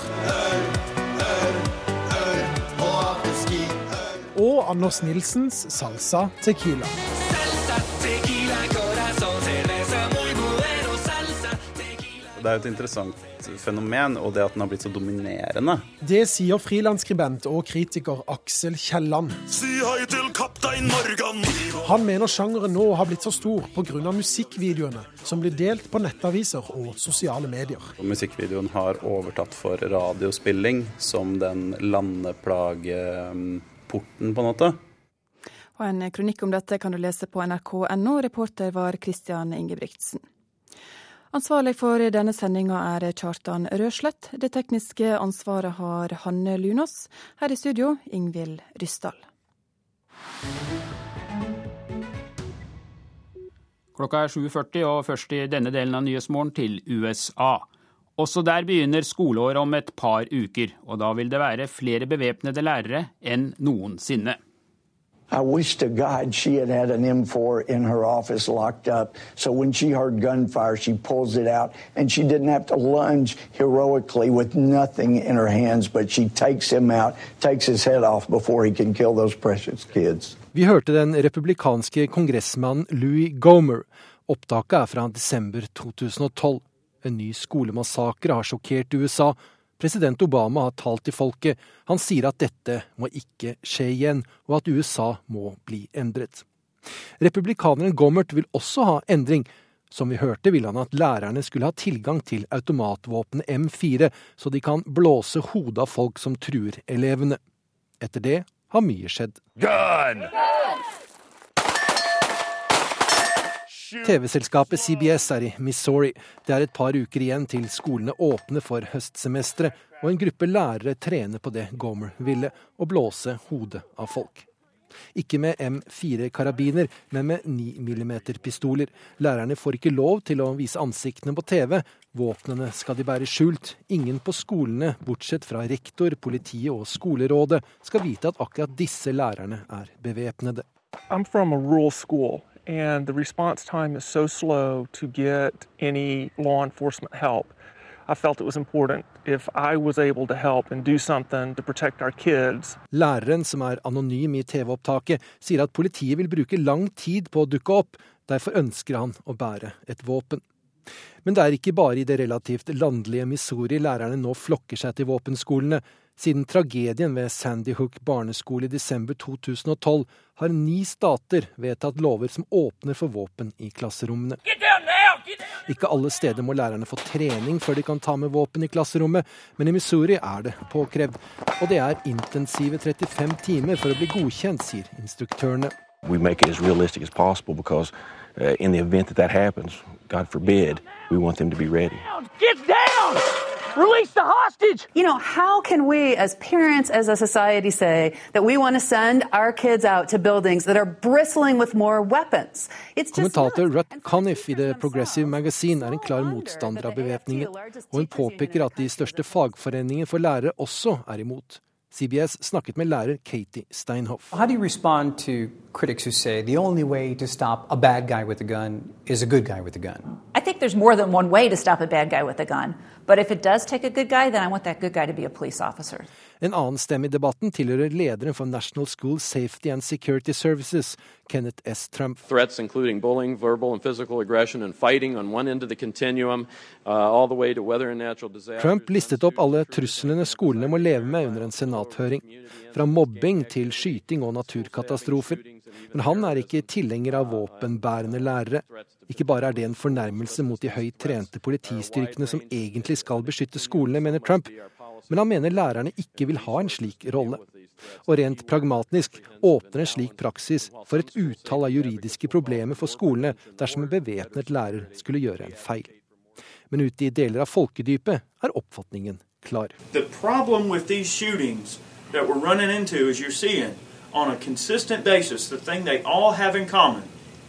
Og Anders Nilsens Salsa Tequila. Det er jo et interessant fenomen, og det at den har blitt så dominerende. Det sier frilansskribent og kritiker Aksel Kielland. Si hei til kaptein Morgan! Han mener sjangeren nå har blitt så stor pga. musikkvideoene som blir delt på nettaviser og sosiale medier. Og musikkvideoen har overtatt for radiospilling som den landeplageporten, på en måte. Og En kronikk om dette kan du lese på nrk.no. Reporter var Christian Ingebrigtsen. Ansvarlig for denne sendinga er Kjartan Røslett. Det tekniske ansvaret har Hanne Lunås. Her i studio, Ingvild Ryssdal. Klokka er 7.40 og først i denne delen av Nyhetsmorgen til USA. Også der begynner skoleåret om et par uker, og da vil det være flere bevæpnede lærere enn noensinne. I wish to God she had had an M4 in her office locked up so when she heard gunfire, she pulls it out and she didn't have to lunge heroically with nothing in her hands, but she takes him out, takes his head off before he can kill those precious kids. Vi hørte den republikanske kongressmannen Louis Gomer. Opptaket er fra desember 2012. En ny skolemassakre har sjokkert USA President Obama har talt til folket. Han sier at dette må ikke skje igjen, og at USA må bli endret. Republikaneren Gommert vil også ha endring. Som vi hørte, vil han at lærerne skulle ha tilgang til automatvåpenet M4, så de kan blåse hodet av folk som truer elevene. Etter det har mye skjedd. Gun! Gun! TV-selskapet CBS er i Missouri. Det er et par uker igjen til skolene åpner for høstsemesteret, og en gruppe lærere trener på det Gomer ville, å blåse hodet av folk. Ikke med M4-karabiner, men med 9 mm-pistoler. Lærerne får ikke lov til å vise ansiktene på TV. Våpnene skal de bære skjult. Ingen på skolene, bortsett fra rektor, politiet og skolerådet, skal vite at akkurat disse lærerne er bevæpnede. I'm from a rural school and the response time is so slow to get any law enforcement help. I felt it was important if I was able to help and do something to protect our kids. Læreren, som er anonym i TV-opptaket, sier at politiet vil bruke lang tid på å dukke opp. Derfor ønsker han å bære et våpen. Men det er ikke bare i det relativt landlige Missouri lærerne nå flokker seg til våpenskolene. Siden tragedien ved Sandy Hook barneskole i desember 2012 har ni stater vedtatt lover som åpner for våpen i klasserommene. Ikke alle steder må lærerne få trening før de kan ta med våpen i klasserommet, men i Missouri er det påkrevd. Og det er intensive 35 timer for å bli godkjent, sier instruktørene. We make it as realistic as possible because uh, in the event that that happens, God forbid, we want them to be ready. Get down! Release the hostage! You know, how can we, as parents, as a society, say that we want to send our kids out to buildings that are bristling with more weapons? Kommentator Rutt Conniff i The Progressive Magazine er en klar motstander av bevæpningen, og hun påpeker at de største fagforeningene for lærere også er imot. CBS snakket med lærer Katie Steinhoff. How do you respond to critics who say the only way to stop a bad guy with a gun is a good guy with a gun. I think there's more than one way to stop a bad guy with a gun. But if it does take a good guy, then I want that good guy to be a police officer. En annen stemme i debatten tilhører lederen for National School Safety and Security Services, Kenneth S. Trump. Threats including bullying, verbal and physical aggression and fighting on one end of the continuum, uh, all the way to weather and natural disasters. Trump listet opp alle truslene skolene må leve med under en senathøring. Fra mobbing til skyting og naturkatastrofer. Men han er ikke tilhenger av våpenbærende lærere. Ikke bare er det en fornærmelse mot de høyt trente politistyrkene som egentlig skal beskytte skolene, mener Trump, men han mener lærerne ikke vil ha en slik rolle. Og rent pragmatisk åpner en slik praksis for et utall av juridiske problemer for skolene dersom en bevæpnet lærer skulle gjøre en feil. Men ute i deler av folkedypet er oppfatningen klar. The problem with these shootings that we're running into, as you're seeing, on a consistent basis, the thing they all have in common,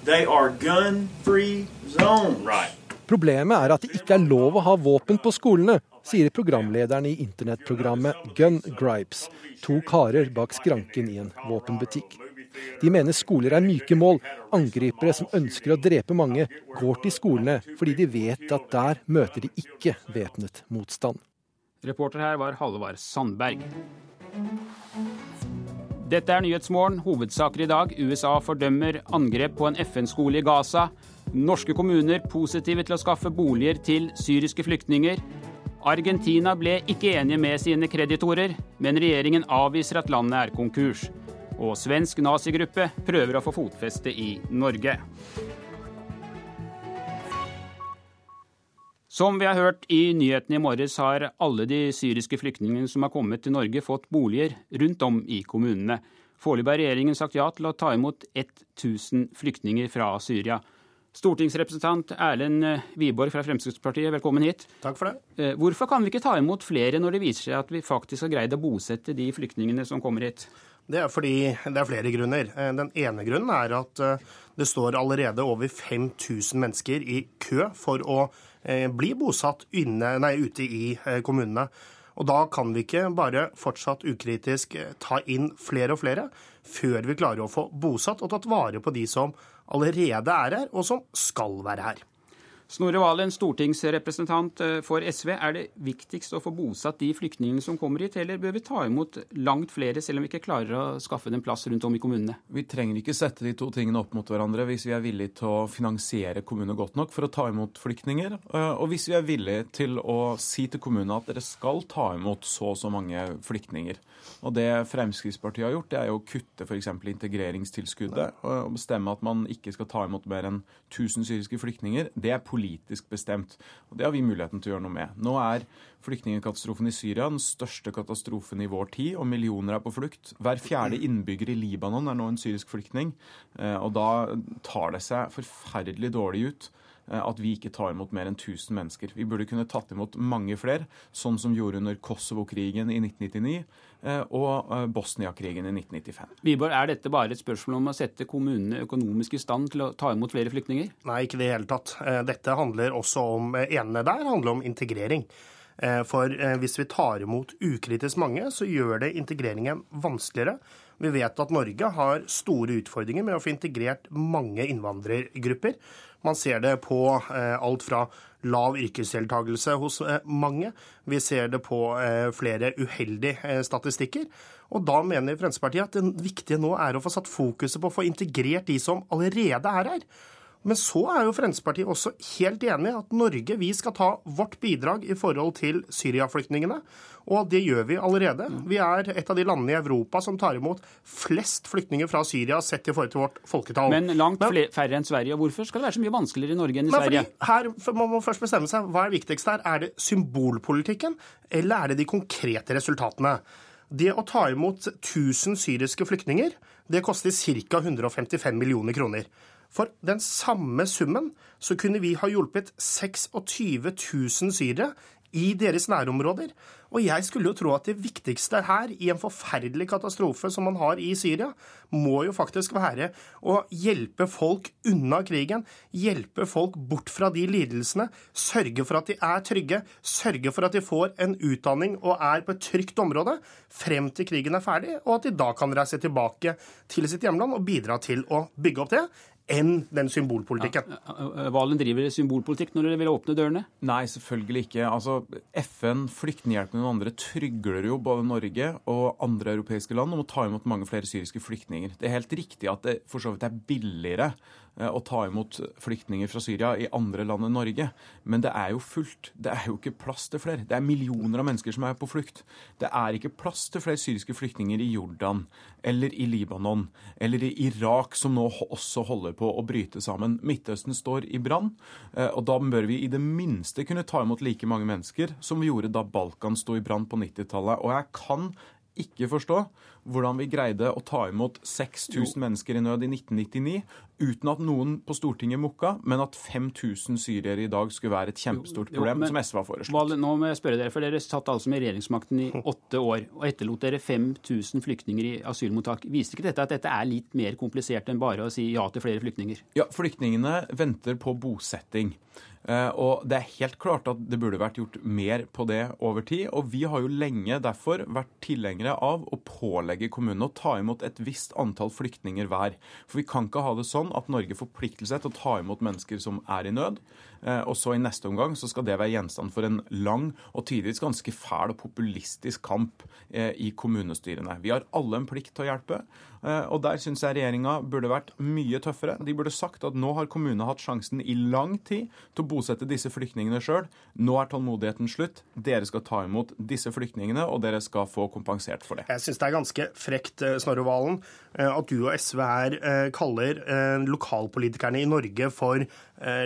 they are gun-free zones. Right. Problemet er at det ikke er lov å ha våpen på skolene, sier programlederen i internettprogrammet Gun Gripes, to karer bak skranken i en våpenbutikk. De mener skoler er myke mål. Angripere som ønsker å drepe mange, går til skolene fordi de vet at der møter de ikke væpnet motstand. Reporter her var Halvard Sandberg. Dette er Nyhetsmorgen. Hovedsaker i dag. USA fordømmer angrep på en FN-skole i Gaza. Norske kommuner positive til å skaffe boliger til syriske flyktninger. Argentina ble ikke enige med sine kreditorer, men regjeringen avviser at landet er konkurs. Og svensk nazigruppe prøver å få fotfeste i Norge. Som vi har hørt i nyhetene i morges, har alle de syriske flyktningene som har kommet til Norge, fått boliger rundt om i kommunene. Foreløpig har regjeringen sagt ja til å ta imot 1000 flyktninger fra Syria. Stortingsrepresentant Erlend Wiborg fra Fremskrittspartiet, velkommen hit. Takk for det. Eh, hvorfor kan vi ikke ta imot flere når det viser seg at vi faktisk har greid å bosette de flyktningene som kommer hit? Det er fordi det er flere grunner. Eh, den ene grunnen er at eh, det står allerede over 5000 mennesker i kø for å bli bosatt inne, nei, ute i kommunene. Og da kan vi ikke bare fortsatt ukritisk ta inn flere og flere før vi klarer å få bosatt og tatt vare på de som allerede er her, og som skal være her. Snorre Valen, stortingsrepresentant eh, for SV. Er det viktigst å få bosatt de flyktningene som kommer hit, eller bør vi ta imot langt flere, selv om vi ikke klarer å skaffe dem plass rundt om i kommunene? Vi trenger ikke sette de to tingene opp mot hverandre hvis vi er villige til å finansiere kommunene godt nok for å ta imot flyktninger, eh, og hvis vi er villige til å si til kommunene at dere skal ta imot så og så mange flyktninger. Og Det Fremskrittspartiet har gjort, det er jo å kutte f.eks. integreringstilskuddet og bestemme at man ikke skal ta imot mer enn 1000 syriske flyktninger. Det er politisk bestemt. Og Det har vi muligheten til å gjøre noe med. Nå er flyktningkatastrofen i Syria den største katastrofen i vår tid, og millioner er på flukt. Hver fjerde innbygger i Libanon er nå en syrisk flyktning. Eh, og da tar det seg forferdelig dårlig ut at vi ikke tar imot mer enn 1000 mennesker. Vi burde kunne tatt imot mange flere, sånn som vi gjorde under Kosovo-krigen i 1999 eh, og eh, Bosnia-krigen i 1995. Wiborg, er dette bare et spørsmål om å sette kommunene økonomisk i stand til å ta imot flere flyktninger? Nei, ikke i det hele tatt. Dette handler også om ene der handler om integrering. For hvis vi tar imot ukritisk mange, så gjør det integreringen vanskeligere. Vi vet at Norge har store utfordringer med å få integrert mange innvandrergrupper. Man ser det på eh, alt fra lav yrkesdeltakelse hos eh, mange. Vi ser det på eh, flere uheldige statistikker. Og da mener Fremskrittspartiet at det viktige nå er å få satt fokuset på å få integrert de som allerede er her. Men så er jo Fremskrittspartiet også helt enig i at Norge vi skal ta vårt bidrag i forhold til Syria-flyktningene. Og det gjør vi allerede. Vi er et av de landene i Europa som tar imot flest flyktninger fra Syria sett i forhold til vårt folketall. Men langt Men, færre enn Sverige. Hvorfor skal det være så mye vanskeligere i Norge enn i Sverige? Her må man først bestemme seg hva er viktigst her. Er det symbolpolitikken, eller er det de konkrete resultatene? Det å ta imot 1000 syriske flyktninger, det koster ca. 155 millioner kroner. For den samme summen så kunne vi ha hjulpet 26 000 syrere i deres nærområder. Og jeg skulle jo tro at det viktigste her, i en forferdelig katastrofe som man har i Syria, må jo faktisk være å hjelpe folk unna krigen. Hjelpe folk bort fra de lidelsene. Sørge for at de er trygge. Sørge for at de får en utdanning og er på et trygt område frem til krigen er ferdig, og at de da kan reise tilbake til sitt hjemland og bidra til å bygge opp det enn den symbolpolitikken. Ja, Valen driver symbolpolitikk når dere vil åpne dørene? Nei, selvfølgelig ikke. Altså, FN, Flyktninghjelpen og andre trygler jo både Norge og andre europeiske land om å ta imot mange flere syriske flyktninger. Det er helt riktig at det for så vidt er billigere Eh, å ta imot flyktninger fra Syria i andre land enn Norge. Men det er jo fullt. Det er jo ikke plass til flere. Det er millioner av mennesker som er på flukt. Det er ikke plass til flere syriske flyktninger i Jordan eller i Libanon eller i Irak, som nå også holder på å bryte sammen. Midtøsten står i brann, eh, og da bør vi i det minste kunne ta imot like mange mennesker som vi gjorde da Balkan sto i brann på 90-tallet. Og jeg kan ikke forstå hvordan vi greide å ta imot 6000 mennesker i nød i 1999 uten at noen på Stortinget mukka, men at 5000 syrere i dag skulle være et kjempestort problem, jo, jo, men, som SV har foreslått. Nå må jeg spørre dere, for Dere satt altså med regjeringsmakten i *laughs* åtte år og etterlot dere 5000 flyktninger i asylmottak. Viser ikke dette at dette er litt mer komplisert enn bare å si ja til flere flyktninger? Ja, flyktningene venter på bosetting. Eh, og det er helt klart at det burde vært gjort mer på det over tid. Og vi har jo lenge derfor vært tilhengere av å pålegge kommunene å ta imot et visst antall flyktninger hver. For vi kan ikke ha det sånn at Norge forplikter seg til å ta imot mennesker som er i nød. Eh, og så i neste omgang så skal det være gjenstand for en lang og tidvis ganske fæl og populistisk kamp eh, i kommunestyrene. Vi har alle en plikt til å hjelpe. Eh, og der syns jeg regjeringa burde vært mye tøffere. De burde sagt at nå har kommunene hatt sjansen i lang tid til å bosette disse flyktningene sjøl. Nå er tålmodigheten slutt. Dere skal ta imot disse flyktningene, og dere skal få kompensert for det. Jeg syns det er ganske frekt, Snorre Valen, at du og SV her kaller lokalpolitikerne i Norge for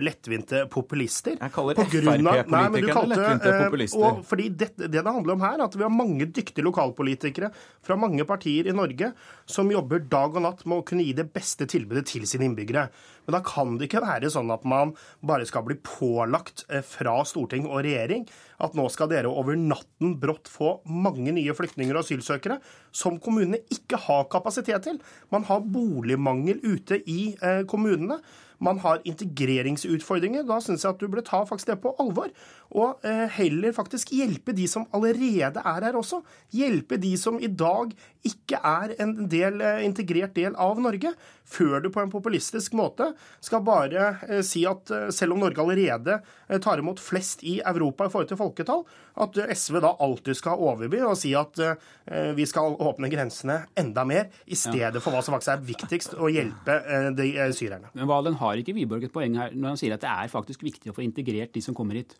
lettvinte populister. Jeg kaller Frp-politikerne lettvinte populister. Og fordi det, det det handler om her, er at vi har mange dyktige lokalpolitikere fra mange partier i Norge som jobber jobber dag og natt med å kunne gi det beste tilbudet til sine innbyggere. Men da kan det ikke være sånn at man bare skal bli pålagt eh, fra storting og regjering at nå skal dere over natten brått få mange nye flyktninger og asylsøkere som kommunene ikke har kapasitet til. Man har boligmangel ute i eh, kommunene man har integreringsutfordringer. Da syns jeg at du burde ta faktisk det på alvor. Og eh, heller faktisk hjelpe de som allerede er her også. Hjelpe de som i dag ikke er en del, eh, integrert del av Norge. Før du på en populistisk måte skal bare eh, si at selv om Norge allerede tar imot flest i Europa i forhold til folketall, at SV da alltid skal overby og si at vi skal åpne grensene enda mer, i stedet for hva som faktisk er viktigst, å hjelpe de syrerne. Men Valen har har ikke Wiborg et poeng her når han sier at det er faktisk viktig å få integrert de som kommer hit?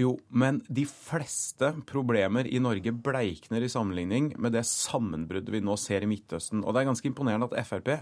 Jo, men de fleste problemer i Norge bleikner i sammenligning med det sammenbruddet vi nå ser i Midtøsten. Og det er ganske imponerende at Frp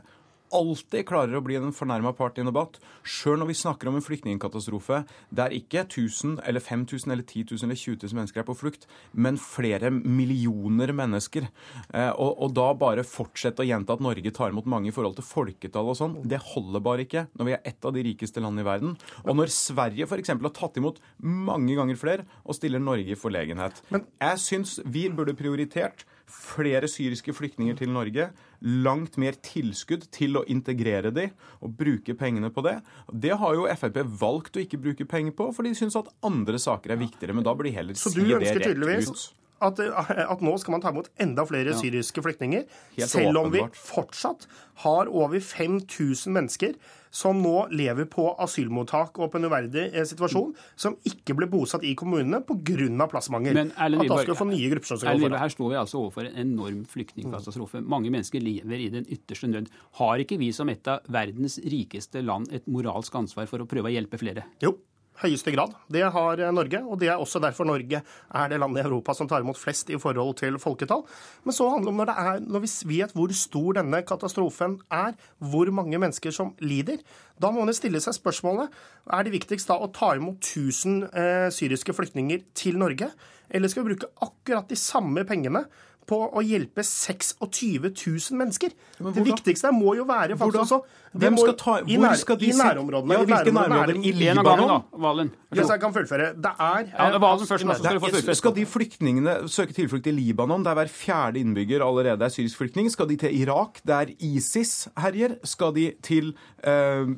alltid klarer å bli en fornærma part i en debatt, sjøl når vi snakker om en flyktningkatastrofe der ikke 1000 eller 5000 eller 10 000 eller 20 000 mennesker er på flukt, men flere millioner mennesker. Eh, og, og da bare fortsette å gjenta at Norge tar imot mange i forhold til folketall og sånn, det holder bare ikke når vi er et av de rikeste landene i verden. Og når Sverige f.eks. har tatt imot mange ganger flere og stiller Norge i forlegenhet. Jeg syns vi burde prioritert flere syriske flyktninger til Norge, langt mer tilskudd til å integrere de og bruke pengene på det. Det har jo Frp valgt å ikke bruke penger på, for de syns at andre saker er viktigere. Men da bør de heller si det rett ut. At, at, nå skal man ta imot enda flere ja. syriske flyktninger, Helt selv om vi fortsatt har over 5000 mennesker som nå lever på asylmottak og på en uverdig eh, situasjon, som ikke ble bosatt i kommunene pga. plassmangel. Men Erlend Wiborg, her står vi altså overfor en enorm flyktningkatastrofe. Mange mennesker lever i den ytterste nød. Har ikke vi som et av verdens rikeste land et moralsk ansvar for å prøve å hjelpe flere? Jo, høyeste grad. Det har Norge, og det er også derfor Norge er det landet i Europa som tar imot flest i forhold til folketall. Men så handler det om når, det er, når vi vet hvor stor denne katastrofen er, hvor mange mennesker som lider, da må man stille seg spørsmålet er det viktigst da å ta imot 1000 eh, syriske flyktninger til Norge, eller skal vi bruke akkurat de samme pengene på å hjelpe 26 000 mennesker. Det viktigste må jo være faktisk også Hvem skal ta, i, hvor nær, skal de I nærområdene. Ja, hvilke nærområder? I Libanon? da. Valen. Ja, jeg kan fullføre. Det er Ja, det var først, så skal du få fullføre. Skal de flyktningene søke tilflukt i Libanon, der hver fjerde innbygger allerede er syrisk flyktning? Skal de til Irak, der ISIS herjer? Skal de til uh,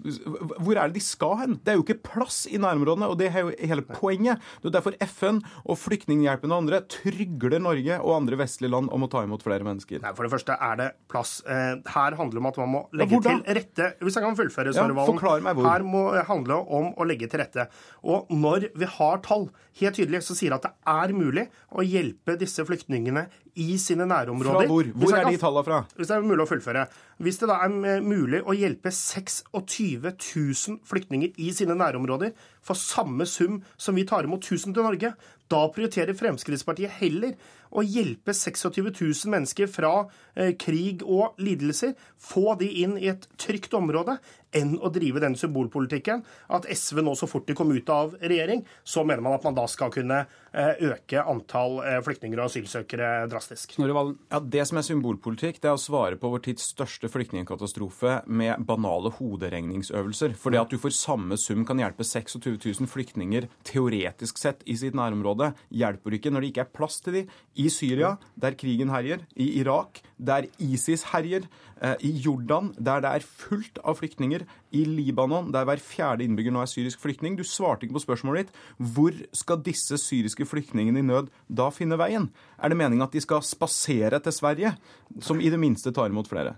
Hvor er det de skal hen? Det er jo ikke plass i nærområdene, og det er jo hele poenget. Det er derfor FN og Flyktninghjelpen og andre trygler Norge og andre vestlige land om å ta imot flere mennesker. Nei, For det første er det plass. Eh, Her handler det om at man må legge til rette Hvis jeg kan fullføre, Ja, meg hvor. Her må det handle om å legge til rette. Og når vi har tall helt tydelig så sier at det er mulig å hjelpe disse flyktningene i sine nærområder Fra hvor? Hvor er de tallene fra? Hvis det er mulig å fullføre. Hvis det da er mulig å hjelpe 26 000 flyktninger i sine nærområder for samme sum som vi tar imot 1000 til Norge, da prioriterer Fremskrittspartiet heller å hjelpe 26 000 mennesker fra eh, krig og lidelser, få de inn i et trygt område, enn å drive den symbolpolitikken at SV nå så fort de kom ut av regjering, så mener man at man da skal kunne eh, øke antall eh, flyktninger og asylsøkere drastisk. Ja, Det som er symbolpolitikk, det er å svare på vår tids største flyktningkatastrofe med banale hoderegningsøvelser. For det at du for samme sum kan hjelpe 26 000 flyktninger teoretisk sett i sitt nærområde, hjelper ikke når det ikke er plass til de i Syria, der krigen herjer, i Irak, der ISIS herjer, eh, i Jordan, der det er fullt av flyktninger, i Libanon, der hver fjerde innbygger nå er syrisk flyktning. Du svarte ikke på spørsmålet ditt. Hvor skal disse syriske flyktningene i nød da finne veien? Er det meningen at de skal spasere til Sverige, som i det minste tar imot flere?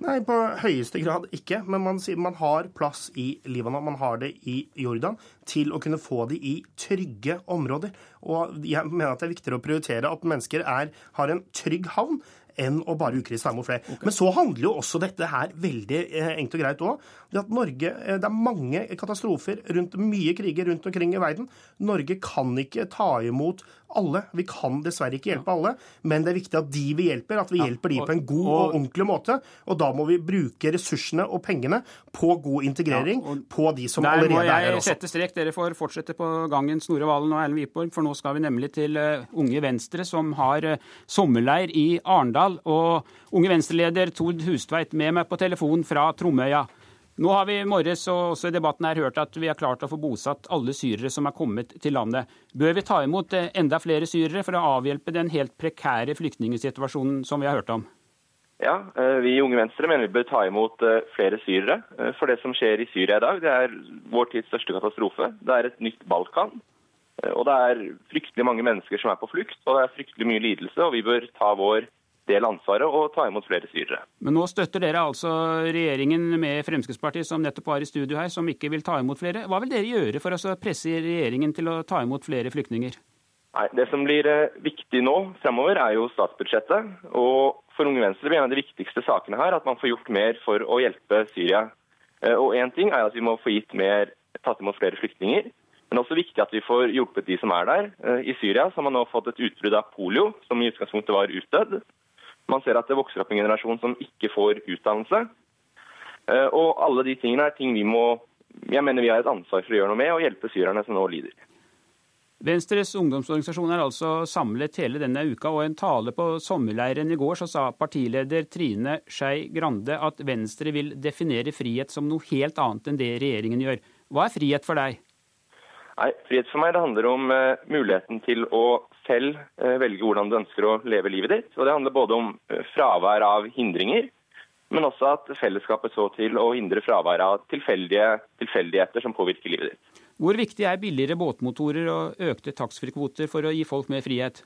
Nei, på høyeste grad ikke. Men man man har plass i Libanon, man har det i Jordan, til å kunne få det i trygge områder. Og jeg mener at det er viktigere å prioritere at mennesker er, har en trygg havn enn å bare ukritisk ta imot flere. Men så handler jo også dette her veldig eh, enkelt og greit òg. Det at Norge, eh, det er mange katastrofer rundt mye kriger rundt omkring i verden. Norge kan ikke ta imot alle. Vi kan dessverre ikke hjelpe alle, men det er viktig at de vi hjelper, at vi hjelper de på en god og ordentlig måte. Og da må vi bruke ressursene og pengene på god integrering på de som Der allerede er her jeg sette strek. Dere får fortsette på gangen, Snorre Valen og Erlend Wiborg, for nå skal vi nemlig til eh, Unge Venstre, som har eh, sommerleir i Arendal. Og Unge Venstre-leder Tord Hustveit med meg på telefon fra Tromøya. Nå har vi i morges og også i debatten her hørt at vi har klart å få bosatt alle syrere som er kommet til landet. Bør vi ta imot eh, enda flere syrere for å avhjelpe den helt prekære flyktningsituasjonen som vi har hørt om? Ja, eh, Vi i Unge Venstre mener vi bør ta imot eh, flere syrere. For det som skjer i Syria i dag, det er vår tids største katastrofe. Det er et nytt Balkan. Og det er fryktelig mange mennesker som er på flukt, og det er fryktelig mye lidelse. Og vi bør ta vår del ansvaret og ta imot flere syrere. Men nå støtter dere altså regjeringen med Fremskrittspartiet, som nettopp var i studio her, som ikke vil ta imot flere. Hva vil dere gjøre for å presse regjeringen til å ta imot flere flyktninger? Nei, Det som blir eh, viktig nå fremover, er jo statsbudsjettet. Og for Unge Venstre blir en av de viktigste sakene her at man får gjort mer for å hjelpe Syria. Eh, Og én ting er at vi må få gitt mer, tatt imot flere flyktninger. Men det er også viktig at vi får hjulpet de som er der. Eh, I Syria så har man nå fått et utbrudd av polio, som i utgangspunktet var utdødd. Man ser at det vokser opp en generasjon som ikke får utdannelse. Eh, Og alle de tingene er ting vi må jeg mener vi har et ansvar for å gjøre noe med, og hjelpe syrerne som nå lider. Venstres ungdomsorganisasjon er altså samlet hele denne uka, og i en tale på sommerleiren i går så sa partileder Trine Skei Grande at Venstre vil definere frihet som noe helt annet enn det regjeringen gjør. Hva er frihet for deg? Nei, Frihet for meg det handler om uh, muligheten til å selv eh, velge hvordan du ønsker å leve livet ditt. Og Det handler både om eh, fravær av hindringer, men også at fellesskapet så til å hindre fravær av tilfeldigheter som påvirker livet ditt. Hvor viktig er billigere båtmotorer og økte taxfree-kvoter for å gi folk mer frihet?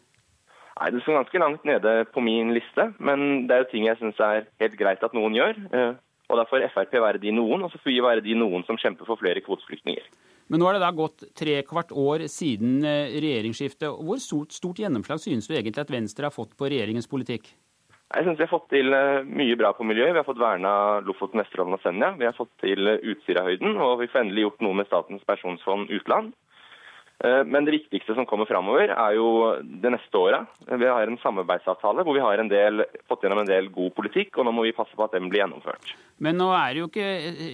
Nei, Det står ganske langt nede på min liste, men det er jo ting jeg syns er helt greit at noen gjør. eh, Og Da får Frp være de noen, og så får vi være de noen som kjemper for flere kvoteflyktninger. Men nå har det da gått tre kvart år siden eh, regjeringsskiftet. Hvor stort, stort gjennomslag synes du egentlig at Venstre har fått på regjeringens politikk? Jeg synes Vi har fått til eh, mye bra på miljøet. Vi har fått verna Lofoten, Vesterålen og Senja. Vi har fått til eh, Utsirahøyden, og vi får endelig gjort noe med Statens pensjonsfond utland. Eh, men det viktigste som kommer framover, er jo det neste året. Vi har en samarbeidsavtale hvor vi har del, fått gjennom en del god politikk, og nå må vi passe på at den blir gjennomført. Men nå er det jo ikke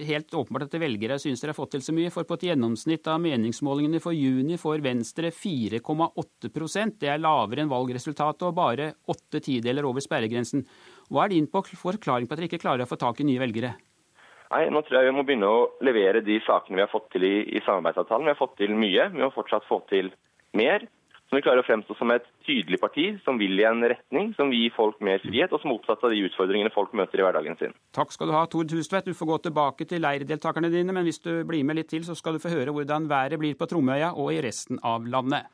helt åpenbart at velgere syns dere har fått til så mye. For på et gjennomsnitt av meningsmålingene for juni får Venstre 4,8% Det er lavere enn valgresultatet og bare åtte tideler over sperregrensen. Hva er din forklaring på at dere ikke klarer å få tak i nye velgere? Nei, nå tror jeg vi må begynne å levere de sakene vi har fått til i, i samarbeidsavtalen. Vi har fått til mye, vi må fortsatt få til mer. Så vi klarer å fremstå som et tydelig parti som vil i en retning, som vil gi folk mer frihet, og som er opptatt av de utfordringene folk møter i hverdagen sin. Takk skal du ha, Tord Hustvedt. Du får gå tilbake til leirdeltakerne dine, men hvis du blir med litt til, så skal du få høre hvordan været blir på Tromøya og i resten av landet.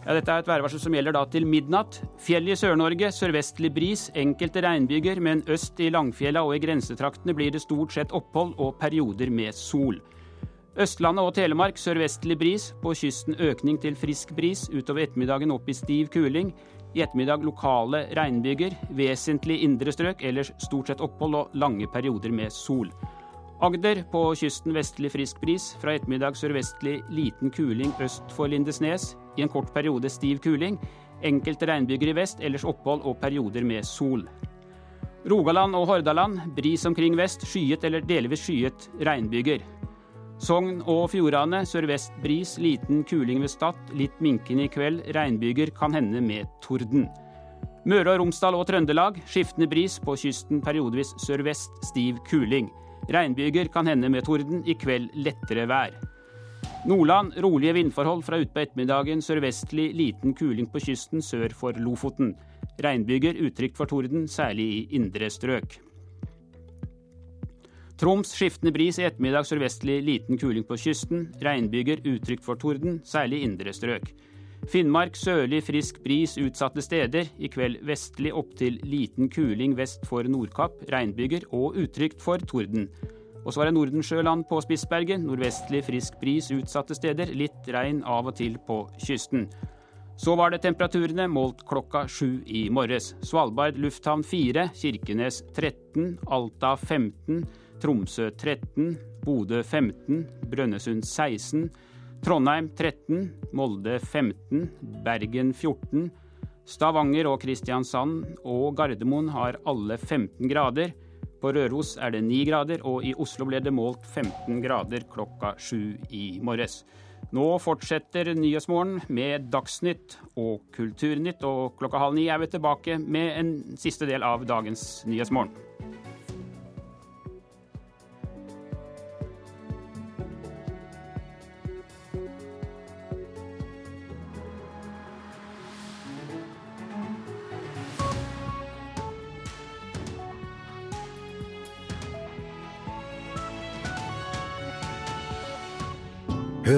Ja, dette er et værvarsel som gjelder da til midnatt. Fjell i Sør-Norge, sørvestlig bris, enkelte regnbyger, men øst i Langfjella og i grensetraktene blir det stort sett opphold og perioder med sol. Østlandet og Telemark sørvestlig bris, på kysten økning til frisk bris, utover ettermiddagen opp i stiv kuling. I ettermiddag lokale regnbyger, vesentlig indre strøk, ellers stort sett opphold og lange perioder med sol. Agder på kysten vestlig frisk bris, fra ettermiddag sørvestlig liten kuling øst for Lindesnes. I en kort periode stiv kuling. Enkelte regnbyger i vest, ellers opphold og perioder med sol. Rogaland og Hordaland bris omkring vest, skyet eller delvis skyet regnbyger. Sogn og Fjordane sørvest bris, liten kuling ved Stad, litt minkende i kveld, regnbyger kan hende med torden. Møre og Romsdal og Trøndelag skiftende bris, på kysten periodevis sørvest stiv kuling. Regnbyger kan hende med torden, i kveld lettere vær. Nordland rolige vindforhold fra utpå ettermiddagen. Sørvestlig liten kuling på kysten sør for Lofoten. Regnbyger utrygt for torden, særlig i indre strøk. Troms skiftende bris i ettermiddag sørvestlig liten kuling på kysten. Regnbyger utrygt for torden, særlig i indre strøk. Finnmark sørlig frisk bris utsatte steder. I kveld vestlig opptil liten kuling vest for Nordkapp. Regnbyger og utrygt for torden. Og så var det Nordensjøland på Spitsbergen. Nordvestlig frisk bris utsatte steder. Litt regn av og til på kysten. Så var det temperaturene målt klokka sju i morges. Svalbard lufthavn 4, Kirkenes 13, Alta 15, Tromsø 13, Bodø 15, Brønnøysund 16, Trondheim 13, Molde 15, Bergen 14. Stavanger og Kristiansand og Gardermoen har alle 15 grader. På Røros er det 9 grader, og i Oslo ble det målt 15 grader klokka 7 i morges. Nå fortsetter Nyhetsmorgen med Dagsnytt og Kulturnytt, og klokka halv ni er vi tilbake med en siste del av dagens Nyhetsmorgen.